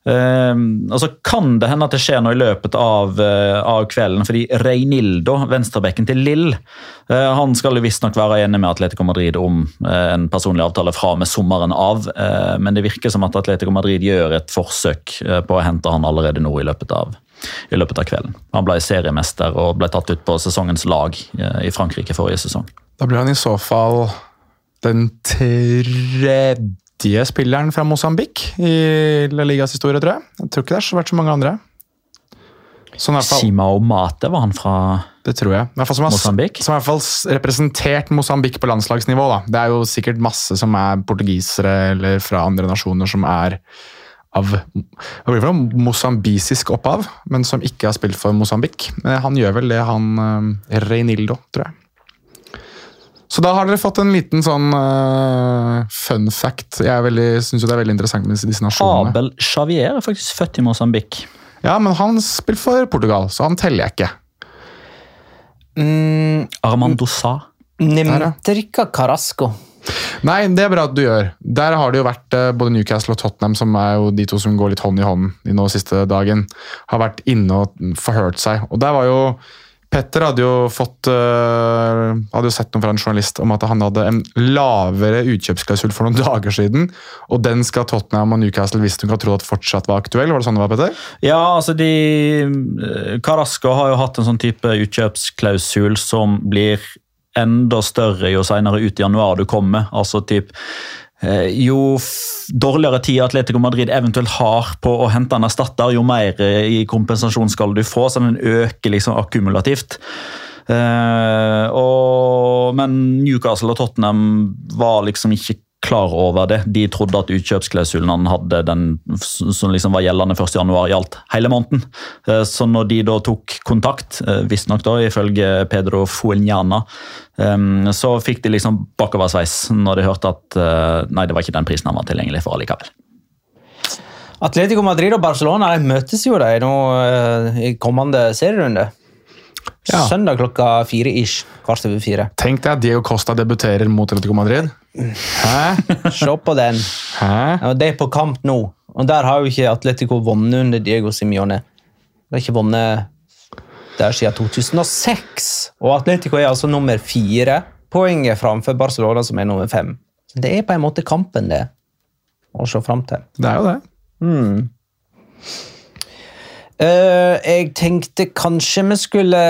og så kan det hende at det skjer noe løpet av, uh, av kvelden, fordi Reinildo, venstrebekken til Lill, uh, han skal jo visstnok være enig med Atletico Madrid om uh, en personlig avtale fra med sommeren av, men det virker som at Atletico Madrid gjør et forsøk på å hente han allerede nå i løpet av i løpet av kvelden. Han ble seriemester og ble tatt ut på sesongens lag i Frankrike forrige sesong. Da blir han i så fall den tredje spilleren fra Mosambik i La Ligas historie, tror jeg. Jeg tror ikke det har vært så mange andre. Sånn Simao Mate, var han fra det tror jeg. Fall som har, Mosambik? Som i hvert fall representert Mosambik på landslagsnivå. Da. Det er jo sikkert masse som er portugisere eller fra andre nasjoner som er av det blir noe? mosambisisk opphav, men som ikke har spilt for Mosambik. Men han gjør vel det, han eh, Reinildo, tror jeg. Så da har dere fått en liten sånn uh, fun fact. Jeg syns det er veldig interessant med disse nasjonene. Abel Xavier er faktisk født i Mosambik. Ja, men han spiller for Portugal, så han teller jeg ikke. Mm, Armando Sa. nevnte ikke Carasco. Nei, det er bra at du gjør. Der har det jo vært eh, både Newcastle og Tottenham, som er jo de to som går litt hånd i hånd i nå siste dagen, har vært inne og forhørt seg. Og der var jo Petter hadde jo fått eh, hadde jo sett noe fra en journalist om at han hadde en lavere utkjøpsklausul for noen dager siden, og den skal Tottenham og Newcastle visstnok ha trodd at fortsatt var aktuell. Var det sånn det var, Petter? Ja, altså de eh, Carasco har jo hatt en sånn type utkjøpsklausul som blir enda større jo senere ut i januar du kommer. Altså typ Jo dårligere tid Atletico Madrid eventuelt har på å hente en erstatter, jo mer eh, i kompensasjon skal du få, så den øker liksom akkumulativt. Uh, og, men Newcastle og Tottenham var liksom ikke klar over det. De trodde at utkjøpsklausulen han hadde, den som liksom var gjeldende 1.1, gjaldt hele måneden. Eh, Så når de da tok kontakt, eh, visstnok da ifølge Pedro Fuenjana, eh, så fikk de liksom bakoversveis når de hørte at eh, nei, det var ikke den prisen han var tilgjengelig for allikevel. Atletico Madrid og Barcelona de møtes jo de nå i kommende serierunde. Ja. Søndag klokka fire ish. Kvart over fire. Tenk deg at Diego Costa debuterer mot Atletico Madrid. Hæ? Se på den. Hæ? Det er på kamp nå, og der har jo ikke Atletico vunnet under Diego Simione. De har ikke vunnet der siden 2006. Og Atletico er altså nummer fire. Poenget framfor Barcelona, som er nummer fem. Så Det er på en måte kampen, det. Å se fram til. Det er jo det. Eh, jeg tenkte kanskje vi skulle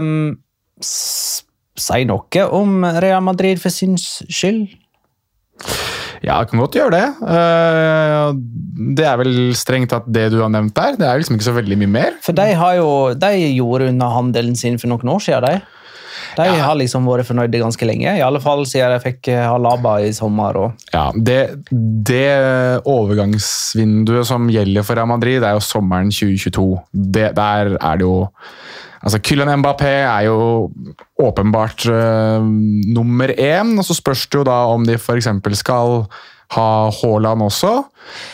um, si noe om Real Madrid for sin skyld. Ja, jeg kan godt gjøre det. Eh, Det er vel strengt tatt det du har nevnt der. Det er liksom ikke så veldig mye mer. For de, har jo, de gjorde unna handelen sin for noen år siden. De, de har liksom vært fornøyde ganske lenge, i alle fall siden de fikk eh, Alaba i sommer. Og, Ja, det, det overgangsvinduet som gjelder for Real Madrid, det er jo sommeren 2022. Det, der er det jo Altså, Kylian Mbappé er jo åpenbart uh, nummer én, og så spørs det jo da om de f.eks. skal ha Haaland også.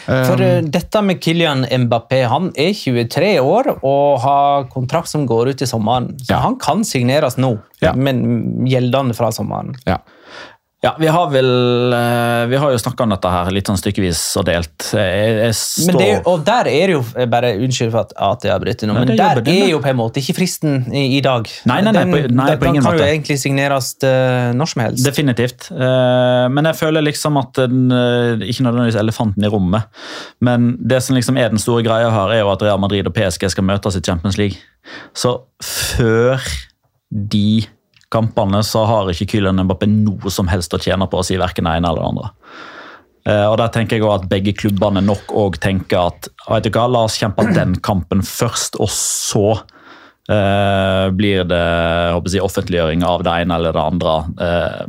Um, for uh, dette med Kylian Mbappé, han er 23 år og har kontrakt som går ut i sommeren. Så Ja. han kan signeres nå, Ja. men gjeldende fra sommeren. ja. Ja, vi har vel eh, Vi har jo snakka om dette her litt sånn stykkevis og delt. Jeg, jeg står Men det, og der er det jo bare Unnskyld for at, at jeg avbryter nå, men er der er jo på en måte ikke fristen i, i dag. Nei, nei, nei, på- nei, den på ingen kan jo egentlig signeres uh, når som helst. Definitivt. Uh, Men jeg føler liksom at den, uh, Ikke nødvendigvis elefanten i rommet, men det som liksom er den store greia her, er jo at Real Madrid og PSG skal møtes i Champions League. Så før de kampene så har ikke Kylian Mbappé noe som helst å tjene på å si verken det ene eller det andre. Eh, Og der tenker jeg også at Begge klubbene nok også tenker at vet du hva, la oss kjempe den kampen først, og så eh, blir det jeg offentliggjøring av det ene eller det andre. eh,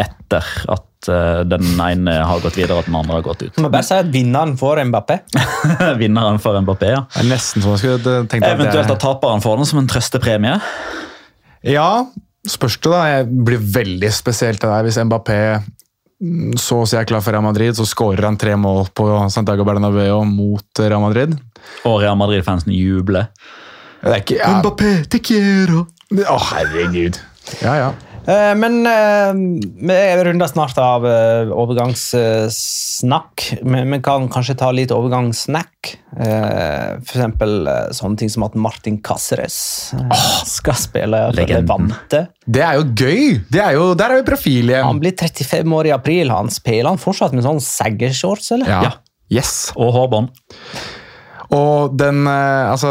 etter at eh, den ene har gått videre og den andre har gått ut. Må bare si at vinneren får Mbappé. Vinneren får Mbappé, ja. Det er nesten som jeg skulle tenkt at Eventuelt at taperen får den som en trøstepremie. Ja, spørs det, da. Jeg blir veldig spesielt det der hvis Mbappé mm, så å si er klar for Real Madrid, så skårer han tre mål på Santiago Bernabeu mot Real Madrid. Og Real Madrid-fansen jubler. Det er ikke ja. Mbappé, te quiero! Å, herregud. Ja, ja. Eh, Men eh, vi runder snart av eh, overgangssnakk. Men vi kan kanskje ta litt overgangssnack. F.eks. Sånne ting som at Martin Cáceres skal spille for. Levante. Det er jo gøy! Det er jo, der er jo profil Han blir 35 år i april. Han spiller han fortsatt med sånn saggershorts, eller? Ja. Ja. Yes. Og hårbånd. Og den, eh, altså,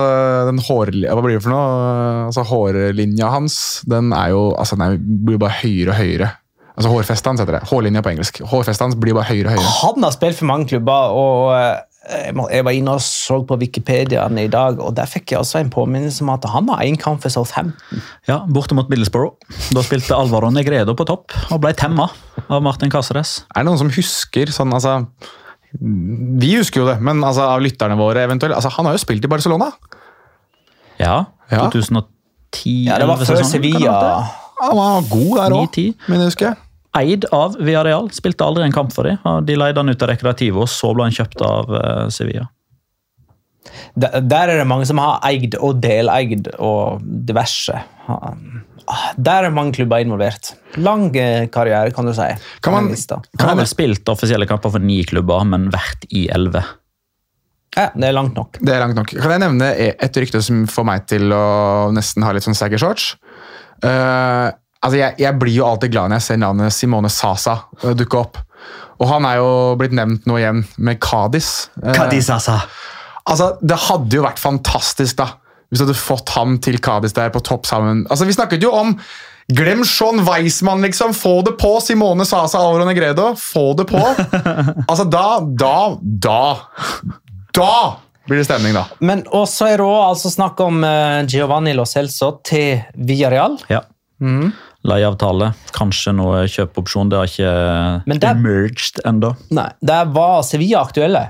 den hår, Hva blir det for noe? Altså, hårlinja hans den er jo, altså, den er, blir bare høyere og høyere. Altså Hårfestet hans heter det. Hårlinja på engelsk. Hårfestet hans blir bare høyere og høyere. Han har spilt for mange klubber, og jeg, jeg var inne og så på Wikipediaen i dag, og der fikk jeg også en påminnelse om at han har én kamp for Southampton. Ja, Borte mot Middlesbrough. Da spilte Alvaro Negredo på topp og ble temma av Martin Cáceres. Er det noen som husker sånn, altså Vi husker jo det, men altså, av lytterne våre eventuelt altså, Han har jo spilt i Barcelona. Ja, Ja. 2010 Ja, det var før sesongen, Sevilla. Han var god der òg, 9-10. men jeg husker jeg. Eid av Villarreal. Spilte aldri en kamp for dem. De leide han ut av Recreativo, og så ble han kjøpt av eh, Sevilla. Der, der er det mange som har eid og deleid og diverse. Ah, Der er mange klubber involvert. Lang eh, karriere, kan du si. Kan man- kan. Han har vel spilt offisielle kamper for ni klubber, men vært i elleve. Ja, det er langt nok. Det er langt nok. Kan jeg nevne et rykte som får meg til å nesten ha litt sånn saggy shorts? Uh, altså jeg, jeg blir jo alltid glad når jeg ser navnet Simone Sasa eh, dukke opp. Og han er jo blitt nevnt nå igjen med Kadis. Uh, Kadis Sasa! Altså, Det hadde jo vært fantastisk da, hvis du hadde fått ham til Cádiz der på topp sammen. Altså, Vi snakket jo om Glem Sean Weissmann, liksom. Få det på! Simone Sasa Alvaro Negredo. Få det på! Altså, da, da, da Da blir det stemning, da. Men også er det også altså snakk om uh, Giovanni Lo Celso til Villarreal. Ja. Leieavtale, kanskje noe kjøpeopsjon. Det har ikke Men det- emerged ennå. Der var Sevilla aktuelle.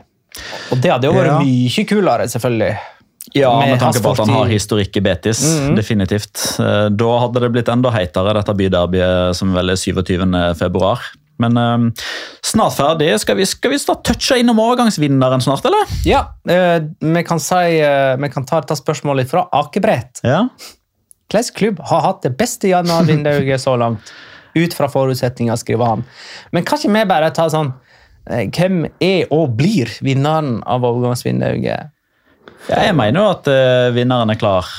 Og det hadde jo vært Ja. mye kulere, selvfølgelig. Ja, Med med tanke på at han har historikk i Betis. Mhm. Definitivt. Eh, Da hadde det blitt enda heitere, dette byderbyet som vel er 27. februar. Men eh, snart ferdig. Skal vi, skal vi snart touche innom overgangsvinneren snart, eller? Ja, eh, vi kan si eh, Vi kan ta dette spørsmålet fra Akebrett. Ja. Hvilken klubb har hatt det beste januarvinduet så langt? Ut fra forutsetninger, skriver han. Men kan ikke vi bare ta sånn Hvem er og blir vinneren av overgangsvinduet? Ja jeg mener jo at uh, vinneren er klar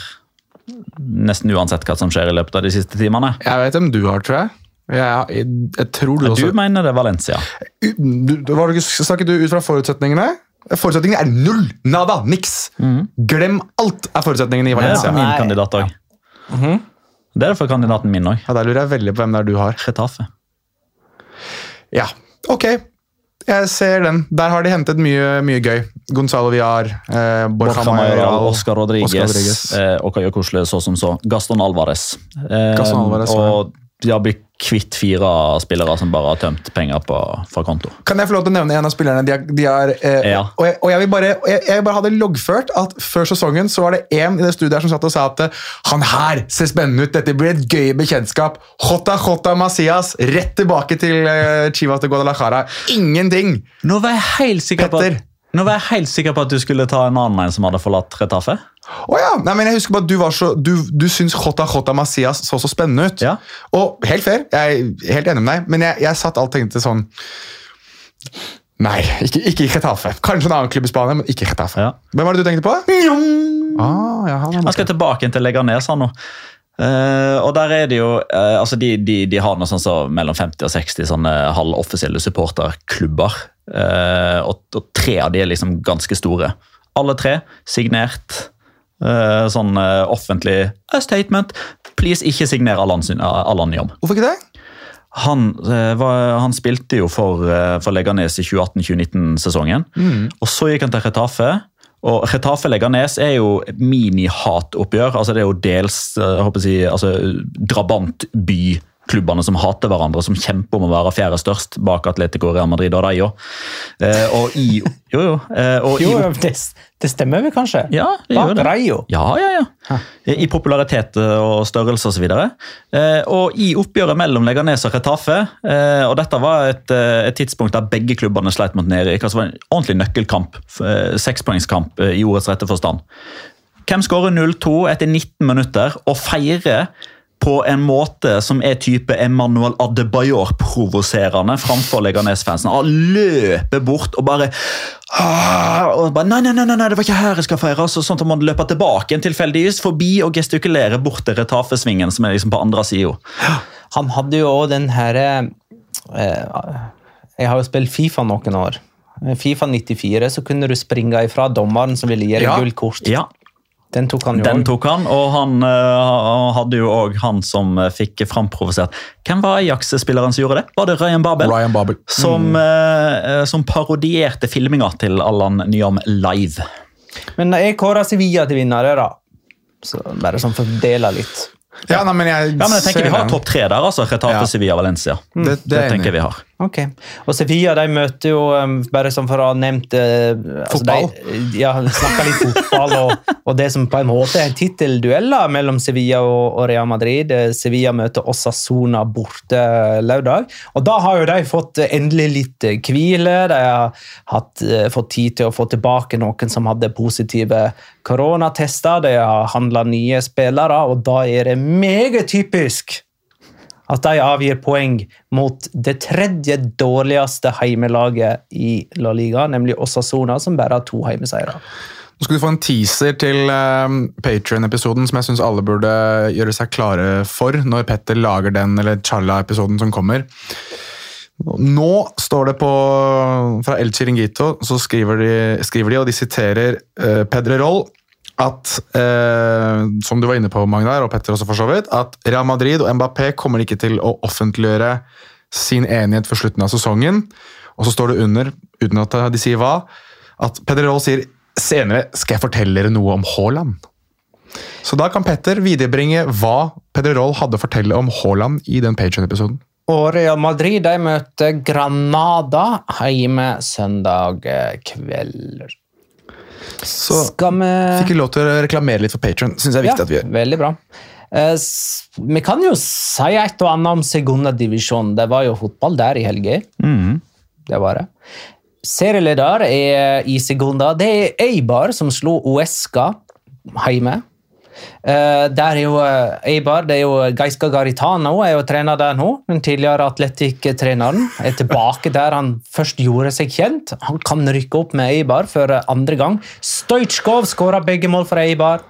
nesten uansett hva som skjer i løpet av de siste timene. Jeg vet hvem du har, tror jeg. Ja, jeg, jeg tror du Du også mener det er Valencia. du, du, var Snakket du ut fra forutsetningene? Forutsetningene er null! Nada! Niks! Glem alt er forutsetningene i Det er min kandidat min Ja. kandidat -hmm. Det er derfor kandidaten min òg. Ja, Der lurer jeg veldig på hvem det er du har. Retafe. Ja, ok. Jeg ser den. Der har de hentet mye, mye gøy. Gonzalo Villar, eh, Borja Mayoral, Oscar Rodriguez, Oscar Rodriguez. eh, og Kosle, så som så. Gaston Alvarez. Eh, Gaston Alvarez, og de har blitt kvitt fire spillere som bare har tømt penger på, fra konto. Kan jeg få lov til å nevne en av spillerne? De de er, eh, Ja. og, jeg, og jeg vil bare, jeg, jeg bare ha det loggført at før sesongen så var det en i det studiet her som satt og sa at eh, han her ser spennende ut, dette blir et gøy bekjentskap. Jota Jota Macias, rett tilbake til eh, Chivas de Guadalajara. Ingenting! Nå var jeg helt sikker på Petter. Nå var jeg helt sikker på at du skulle ta en annen en som hadde forlatt Retafe. Oh, ja, Nei, men jeg husker bare Du var så, du, du syns Jota Jota Macias så så spennende ut. Ja. Og helt fair, jeg er helt enig med deg, men jeg, jeg satt alt og tenkte sånn Nei, ikke, ikke Retafe. Kanskje en annen klubb i Spania, men ikke Retafe. Ja. Hvem var det du tenkte på? Ah, ja, han Han skal tilbake til Leganes han nå. Uh, og der er det jo uh, altså de, de, de har noe sånn så mellom 50 og 60 sånne halvoffisielle supporterklubber. Eh, og, og tre av de er liksom ganske store. Alle tre signert. eh, sånn eh, offentlig statement. Please, ikke signer Allan Nyom. Hvorfor ikke det? Han, var, han spilte jo for, for Leganes i 2018-2019-sesongen. Og så gikk han til Retafe. Og Retafe Leganes er jo mini-hatoppgjør. altså Det er jo dels jeg håper å si, altså, drabantbyklubbene som hater hverandre, som kjemper om å være fjerde størst bak Atletico Real Madrid og de, Eh, og i, jo, jo, eh, og i Jo, det, det stemmer vel kanskje? ja, det gjør det. Rayo. Ja, ja, ja. I popularitet eh, og størrelse osv. Eh, og i oppgjøret mellom Leganes og Retafe, eh, og dette var et, et tidspunkt der begge klubbene sleit mot nedrykk, altså var en ordentlig nøkkelkamp, sekspoengskamp i ordets rette forstand. Hvem skårer 0-2 etter 19 minutter og feirer på en måte som er type Emmanuel Adebayor-provoserende framfor Leganes-fansen. Han løper bort og bare, ah, og bare nei, nei, nei, nei, det var ikke her jeg skal feire. Så sånn at man løper tilbake en tilfeldigvis forbi og gestikulerer bort til Retafe-svingen, som er liksom på andre sida. Han hadde jo òg den herre eh, Jeg har jo spilt Fifa noen år. Fifa 94 så kunne du springe ifra dommeren som ville gi deg Ja. gult kort. Ja. Den tok han jo Den tok han, og han uh, hadde jo òg han som eh, fikk framprovosert Hvem var Ajax-spilleren som gjorde det? Var det Ryan Babel? Ryan Babel. Som, eh, som parodierte filminga til Allan Nyam live. Men jeg kårer Sevilla til vinnere, da. Så bare sånn for å dele litt. Ja, nei, men jeg, Ja, men jeg tenker Vi har topp tre der. altså, Retate Ja. Sevilla, Valencia. Det, det, Det jeg tenker jeg vi har. Ok. Og Sevilla de møter jo, um, bare som for å ha nevnt Fotball? altså Fotball. De, ja, snakka litt fotball, og, og det som på en måte er en tittelduell mellom Sevilla og, og Real Madrid. Eh, Sevilla møter Osasuna borte lørdag. Og da har jo de fått eh, endelig litt eh, hvile. De har hatt, eh, fått tid til å få tilbake noen som hadde positive koronatester. De har handla nye spillere, og da er det meget typisk at de avgir poeng mot det tredje dårligste heimelaget i La Liga, nemlig Osasona, som bare har to heimeseiere. Nå skal du få en teaser til um, Patrion-episoden som jeg syns alle burde gjøre seg klare for når Petter lager den eller Challa-episoden som kommer. Nå står det på fra El Chiringuito, så skriver de, skriver de og de siterer uh, Pedrerol at, eh, som du var inne på, Magnar, og Petter også for så vidt, at Real Madrid og Mbappé kommer ikke til å offentliggjøre sin enighet for slutten av sesongen. Og så står det under, uten at de sier hva, at Pedrerol sier senere skal jeg fortelle dere noe om Haaland. Så da kan Petter viderebringe hva Pedrerol hadde å fortelle om Haaland i den Patreon-episoden. Og Real Madrid de møter Granada hjemme søndag eh, kveld. Så vi fikk vi lov til å reklamere litt for Patreon. Synes jeg er viktig at vi gjør. Veldig bra. Eh, vi kan jo si et og annet om segundadivisjonen. Det var jo fotball der i helga. Det var det. Serieleder er i segunda. Det er Eibar som slo Uesca hjemme. Eh, der er jo uh, Eibar, det er jo Gaiska Garitano er jo trener der nå. Den tidligere atletikktreneren er tilbake der han først gjorde seg kjent. Han kan rykke opp med Eibar for andre gang. Stojkov skåra begge mål for Eibar.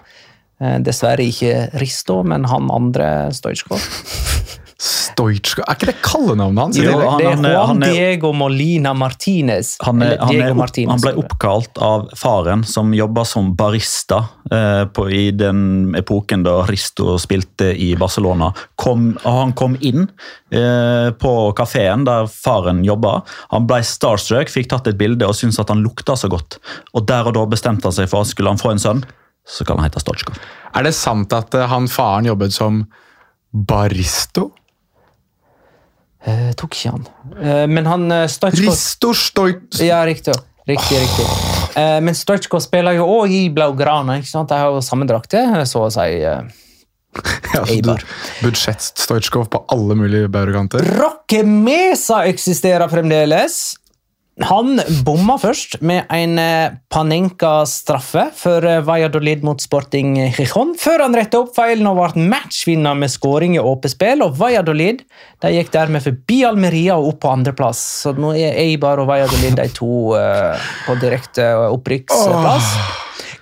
Uh, dessverre ikke Risto, men han andre Stojkov. Stojčko Er ikke det kallenavnet hans? Jo, han- Det er Juan han Diego Molina Martinez. Han, er, han, Diego Martinez, han ble oppkalt av faren, som jobba som barista eh, på, i den epoken da Risto spilte i Barcelona. Kom, han kom inn eh, på kafeen der faren jobba. Han ble starstruck, fikk tatt et bilde og syntes at han lukta så godt. Og Der og da bestemte han seg for at skulle han få en sønn, så kan han hete Stotsjkov. Er det sant at eh, han faren jobbet som baristo? Eh, tok ikke han. Uh, men han uh, Stojkov Risto Stojč... Ja, riktig. Riktig, riktig. Uh, men Stoichkov spiller jo òg i Blaugrana. ikke sant? De har jo samme drakter, så å si. eh. Ja, så du- Eibar. Budsjett Stojčkov på alle mulige baurekanter. Roque Mesa eksisterer fremdeles. Han bomma først med en eh, Panenka-straffe for eh, Valladolid mot Sporting Gijon, før han retta opp feilen og ble matchvinner med skåring i åpent spill. Og Valladolid de gikk dermed forbi Almeria og opp på andreplass. Så nå er Eibar og Valladolid de to uh, på direkte opprykksplass.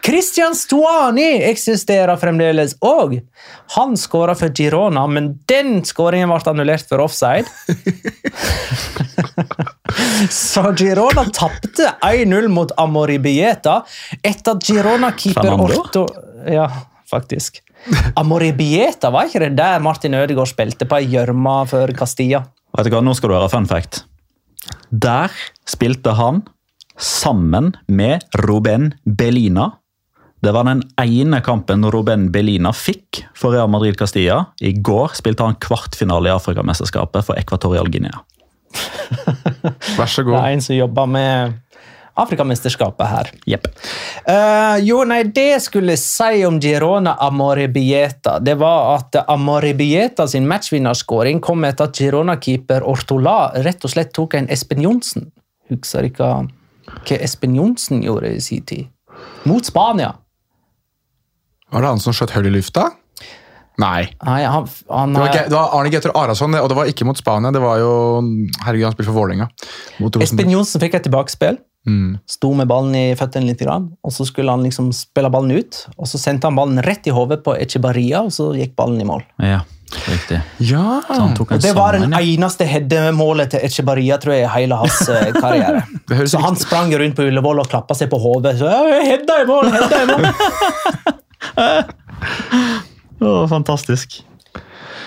Christian Stuani eksisterer fremdeles òg. Han skåra for Girona, men den skåringen ble annullert for offside. Så Girona tapte 1-0 mot Amoribieta etter at Girona-keeper? Orto Ja, faktisk. Amoribieta, var ikke det der Martin Ødegaard spilte på ei gjørme for Castilla? Vet du hva, Nå skal du høre fun fact. Der spilte han sammen med Ruben Belina. Det var den ene kampen Ruben Belina fikk for Real Madrid Castilla. I går spilte han kvartfinale i Afrikamesterskapet for Equatorial Guinea. Vær så god. Det er en som jobber med Afrikamesterskapet her. Yep. Uh, jo, nei, det jeg skulle si om Girona Amoribieta, det var at Amoribieta sin matchvinnerskåring kom etter at Girona-keeper Ortola rett og slett tok en Espen Johnsen. Husker ikke hva Espen Johnsen gjorde i sin tid? Mot Spania. Var det han som skjøt hull i lufta? Nei. Nei, han, han Det var, Ge- det var Arne Getter Arason, og det var ikke mot Spania. Det var jo Herregud, han spilte for Vålerenga. Espen. Johnsen fikk et tilbakespill. Mm. Sto med ballen i føttene litt, grann, og så skulle han liksom spille ballen ut. Og så sendte han ballen rett i hodet på Echebarria, og så gikk ballen i mål. Ja, riktig. Ja! Og Det var den det eneste heademålet til Echebarria tror jeg, i hele hans eh, karriere. Så han sprang rundt på Ullevål og klappa seg på hodet. Så, «Ja, Hedda i mål! Hedda i mål! Å, fantastisk.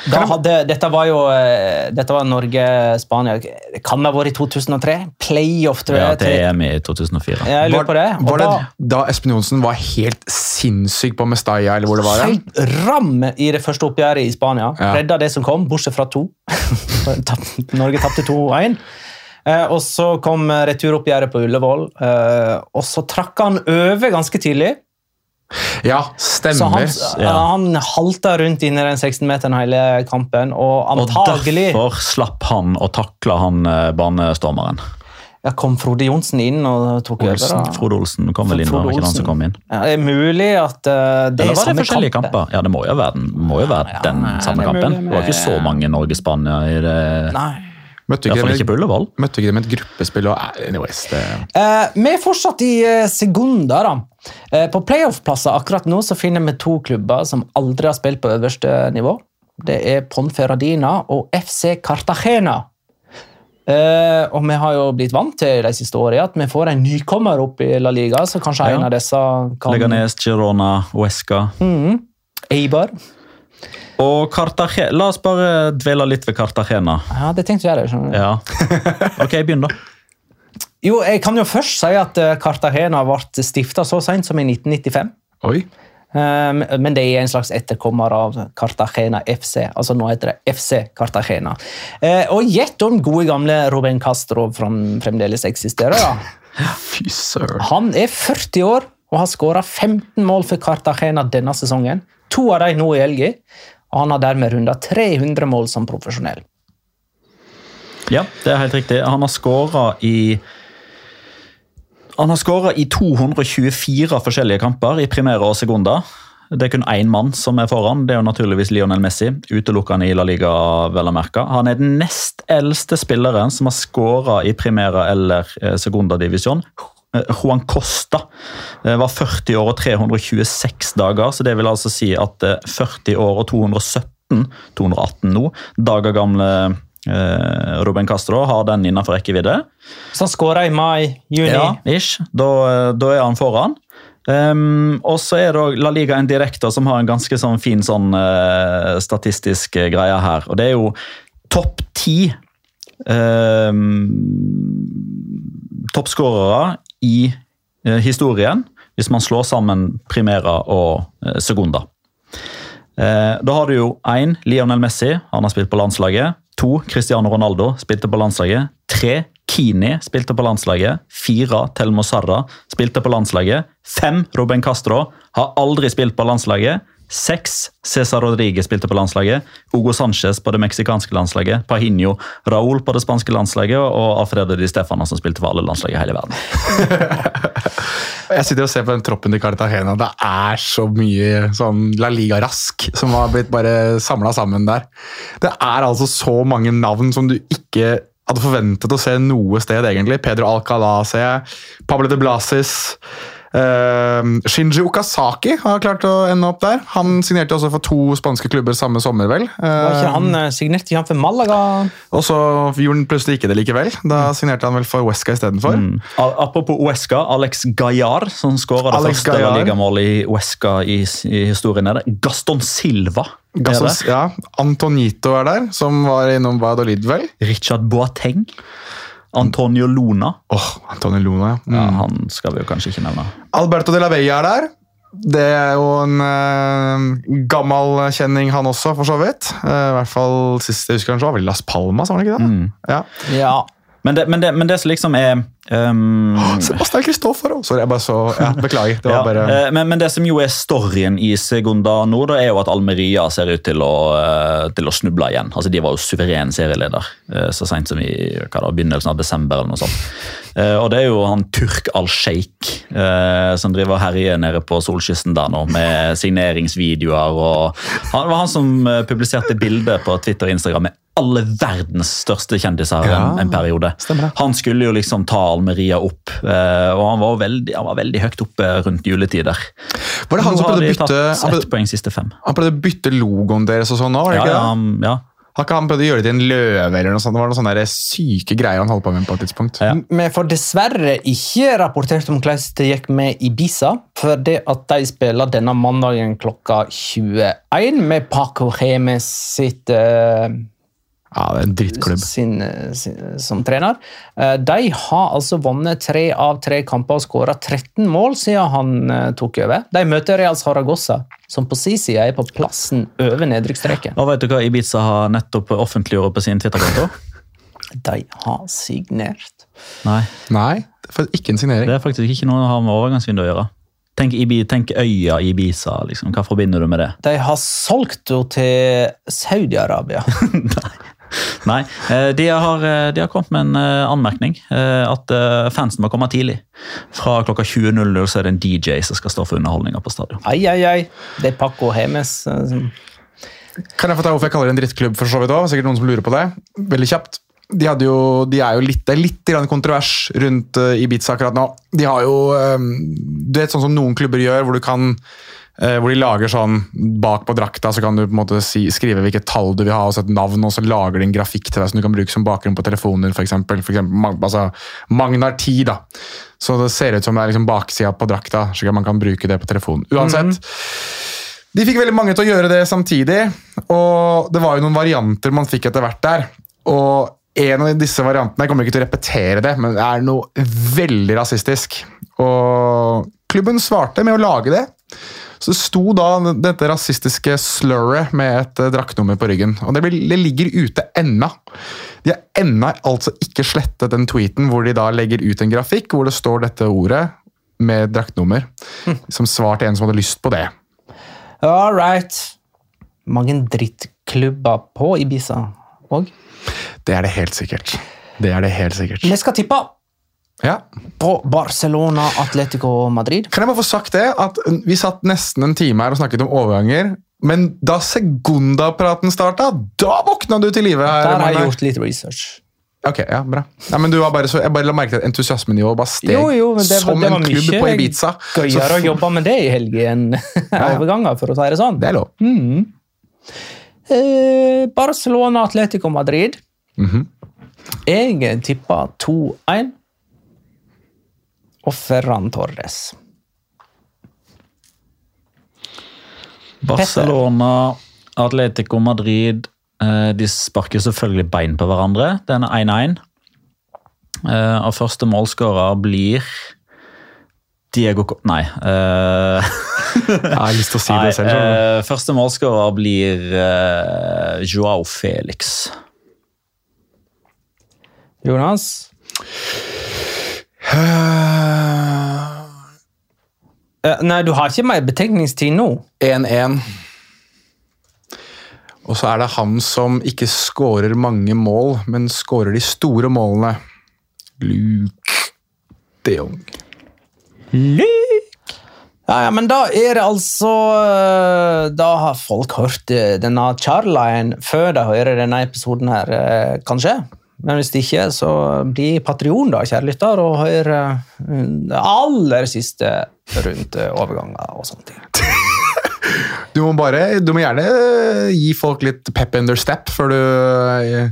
Da hadde, dette var jo eh, dette var Norge-Spania. Det kan ha vært i 2003. Playoff, tror Ja, jeg. til EM i 2004. Jeg lurer på det. Og Var det da, da Espen Johnsen var helt sinnssyk på Mestalla, eller hvor det var? Ja? helt ram i det første oppgjøret i Spania. Ja. Redda det som kom, bortsett fra to. Norge tapte 2-1. Eh, og så kom returoppgjøret på Ullevål, eh, og så trakk han over ganske tidlig. Ja, Så stemmer. han, Ja. han halta rundt inni den 16-meteren hele kampen, og antagelig, Og derfor slapp han å takle han eh, banestormeren. ja, kom Frode Johnsen inn og tok over. Da. Frode Olsen kom vel inn, Frode var ikke han som kom inn? Ja, det er mulig at uh, det Eller er var det forskjellige kamper? Ja, det må jo være, den- må jo være Ja, den samme kampen. Det var ikke så mange Norge-Spania i det. Nei. Møtte ikke, med, møtte ikke de med et gruppespill og eh, anyways, det, Eh, vi er fortsatt i eh, sekunder, da. Eh, på playoff-plasser akkurat nå så finner vi to klubber som aldri har spilt på øverste nivå. Det er Ponferradina og FC Cartagena. Eh, og vi har jo blitt vant til de siste årene at vi får en nykommer opp i La Liga, så kanskje Ja. en av disse kan Leganes, Girona, Uesca. Mm -hmm. Eibar. Og Cartagena La oss bare dvele litt ved Cartagena. Ja, det tenkte jeg. det. Ja. Ok, begynn, da. Jo, jeg kan jo først si at eh, Cartagena ble stifta så sent som i 1995. Oi. Eh, Men det er en slags etterkommer av Cartagena FC. altså Nå heter det FC Cartagena. Eh, Og gjett om gode gamle Ruben Castro frem- fremdeles eksisterer. da. Fy søren. Han er 40 år og har skåra 15 mål for Cartagena denne sesongen. To av dem nå i helga. Og han har dermed runda 300 mål som profesjonell. Ja, det er helt riktig. Han har skåra i Han har skåra i 224 forskjellige kamper i primære og sekunder. Det er kun én mann som er foran. Det er jo naturligvis Lionel Messi. Utelukkende i La Liga, vel. Han er den nest eldste spilleren som har skåra i primære eller sekundadivisjon. Eh, Juan Costa eh, var 40 år og 326 dager, så det vil altså si at eh, 40 år og 217, 218 nå, dager gamle eh, Ruben Castro har den innenfor rekkevidde. Så han skåra i mai, juni. Ja, ish. Da, da er han foran. Um, og så er det La Liga en direktor som har en ganske sånn fin sånn uh, statistisk eh, greie her. Og det er jo topp ti um, toppskårere i eh, historien hvis man slår sammen Primera og eh, Segunda. Eh, da har du jo én Lionel Messi, han har spilt på landslaget. To Cristiano Ronaldo spilte på landslaget. Tre Kini spilte på landslaget. Fire Telmo Sarra spilte på landslaget. Fem Ruben Castro har aldri spilt på landslaget. Seks César Rodrige spilte på landslaget. Hugo Sánchez på det meksikanske landslaget. Pahinho Raúl på det spanske landslaget. Og Alfredo Di Stefano som spilte for alle landslag i hele verden. Jeg sitter og ser på den troppen til Cartagena. Det er så mye sånn La Liga-rask som har blitt bare samla sammen der. Det er altså så mange navn som du ikke hadde forventet å se noe sted, egentlig. Pedro Alcalá ser jeg. Pablo de Blasis. Uh, Shinji Okasaki har klart å ende opp der. Han signerte også for to spanske klubber samme sommer, vel. Var ikke han eh, signerte ikke han for Malaga? og så gjorde han plutselig ikke det likevel. Da signerte han vel for Wesca istedenfor. Mm. Apropos Uesca, Alex Gallar, som skåra det Alex første ligamålet i Uesca i, i historien. er det. Gaston Silva. Gassos, ja, Antonito er der, som var innom Valladolid, vel. Richard Boateng. Antonio Luna. Åh, Antonio Luna, ja. Ja, Mm. han skal vi jo kanskje ikke nevne. Alberto de la Veia er der. Det er jo en eh, gammel kjenning, han også, for så vidt. Eh, I hvert fall sist jeg husker han så var vel Las Palmas, var det ikke det? Mm. Ja. Ja. Men det, men, det, men det som liksom er ehm, Sebastian Kristoffer Sorry, jeg bare så ja, Beklager. Det ja, bare eh, men, men det som jo er storyen i Segunda nå, da, er jo at Almeria ser ut til å, eh, til å snuble igjen. Altså, De var jo suveren serieleder eh, så sent som i da, begynnelsen av desember. eller noe sånt. Og det er jo han Turk al-Sheikh som driver og herjer nede på solkysten der nå med signeringsvideoer. og Han var han som publiserte bilder på Twitter og Instagram med alle verdens største kjendiser Ja, en, en periode. Han skulle jo liksom ta Almeria opp, eh, og han var, veldig, han var veldig høyt oppe rundt juletider. Var det han Nå som prøvde å bytte, han prøvde, poeng siste fem. han prøvde å bytte logoen deres og sånn nå? var det Ja, ikke ja, det? han- ja. Har ikke han prøvd å gjøre det til en løve eller noe sånt? Det var noen sånne syke greier han holdt på med på et tidspunkt. Ja. Vi får dessverre ikke rapportert om hvordan det gikk med Ibiza, for det at de spiller denne mandagen klokka 21 med Paco Remes sitt eh, Ja, det er en drittklubb. sin, sin, som trener. Eh, De har altså vunnet tre av tre kamper og skåra 13 mål siden han eh, tok over. De møter Real Saragossa, som på sin side er på plassen over nedrykksstreken. Og vet du hva Ibiza har nettopp offentliggjort på sin Twitter-konto? De har signert. Nei, Nei, ikke en signering. det er faktisk ikke noe å ha med overgangsvindu å gjøre. Tenk, Ibi, tenk øya Ibiza, liksom. Hva forbinder du med det? De har solgt henne til Saudi-Arabia. Nei, eh, de har, eh, de har kommet med en eh, anmerkning. eh, At fansen må komme tidlig. Fra klokka 20.00 så er det en DJ som skal stå for underholdninga på stadion. Ai, ai, ai. Det er Paco Hemes. som- Kan jeg få ta hvorfor jeg kaller det en drittklubb? for så vidt også? Sikkert noen som lurer på det. Veldig kjapt. De, hadde jo, de er jo litt, det er litt kontrovers rundt Ibiza akkurat nå. De har jo Du vet sånn som noen klubber gjør, hvor du kan hvor de lager sånn Bak på drakta så kan du på en måte si, skrive hvilket tall du vil ha, og så et navn, og så lager de en grafikk til deg som du kan bruke som bakgrunn på telefonen din. Eksempel altså, Magnar 10, da. Så det ser ut som det er liksom baksida på drakta, slik at man kan bruke det på telefonen. Uansett. De fikk veldig mange til å gjøre det samtidig, og det var jo noen varianter man fikk etter hvert der. Og en av disse variantene, jeg kommer ikke til å repetere det, men det er noe veldig rasistisk. Og klubben svarte med å lage det. Så det sto da dette rasistiske slurret med et eh, draktnummer på ryggen. Og det, blir, det ligger ute ennå. De har ennå altså ikke slettet den tweeten hvor de da legger ut en grafikk hvor det står dette ordet med draktnummer. Som svar til en som hadde lyst på det. All right. Mange drittklubber på Ibiza òg. Det er det helt sikkert. Det er det helt sikkert. Vi skal tippe Ja. på Barcelona, Atletico Madrid. Kan jeg bare få sagt det? At Vi satt nesten en time her og snakket om overganger. Men da Segunda-praten starta, da våkna du til live. her. Der har jeg gjort litt research. Ok, ja, bra. Ja, men du var bare så, jeg bare la merke til at entusiasmenivået bare steg Jo, jo, det, var- som det var en klubb mye på Ibiza. gøyere Så å jobbe med det i helgen enn overganger, for å si det sånn. Det er lov. Eh, Barcelona, Atletico Madrid. Mhm. Jeg tipper 2-1. Og Ferran Torres. Barcelona, Atletico Madrid eh, De sparker selvfølgelig bein på hverandre. Den er 1-1. Eh, Og første målskårer blir Diego Co- Nei. eh, Jeg har lyst til å si det selv. eh, første målskårer blir uh, Joao Felix. Jonas? Eh, Nei, du har ikke mer betenkningstid nå. 1-1. Og så er det han som ikke skårer mange mål, men skårer de store målene. Luke de Jong. Ja, ja, men da er det altså eh, Da har folk hørt eh, denne Charlien før de hører denne episoden her, kanskje. Men hvis ikke, så bli patrion, da, kjære lytter, og hør eh, det aller siste rundt eh, overganger og sånne ting. Du må, bare, du må gjerne eh, gi folk litt pep in their step før du uh,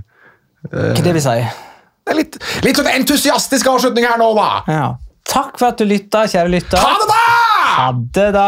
Hva det vil si? Det er litt, litt sånn entusiastisk avslutning her nå, da! Ja. Takk for at du lytta, kjære lytter. Ha det, da! Ha det, da!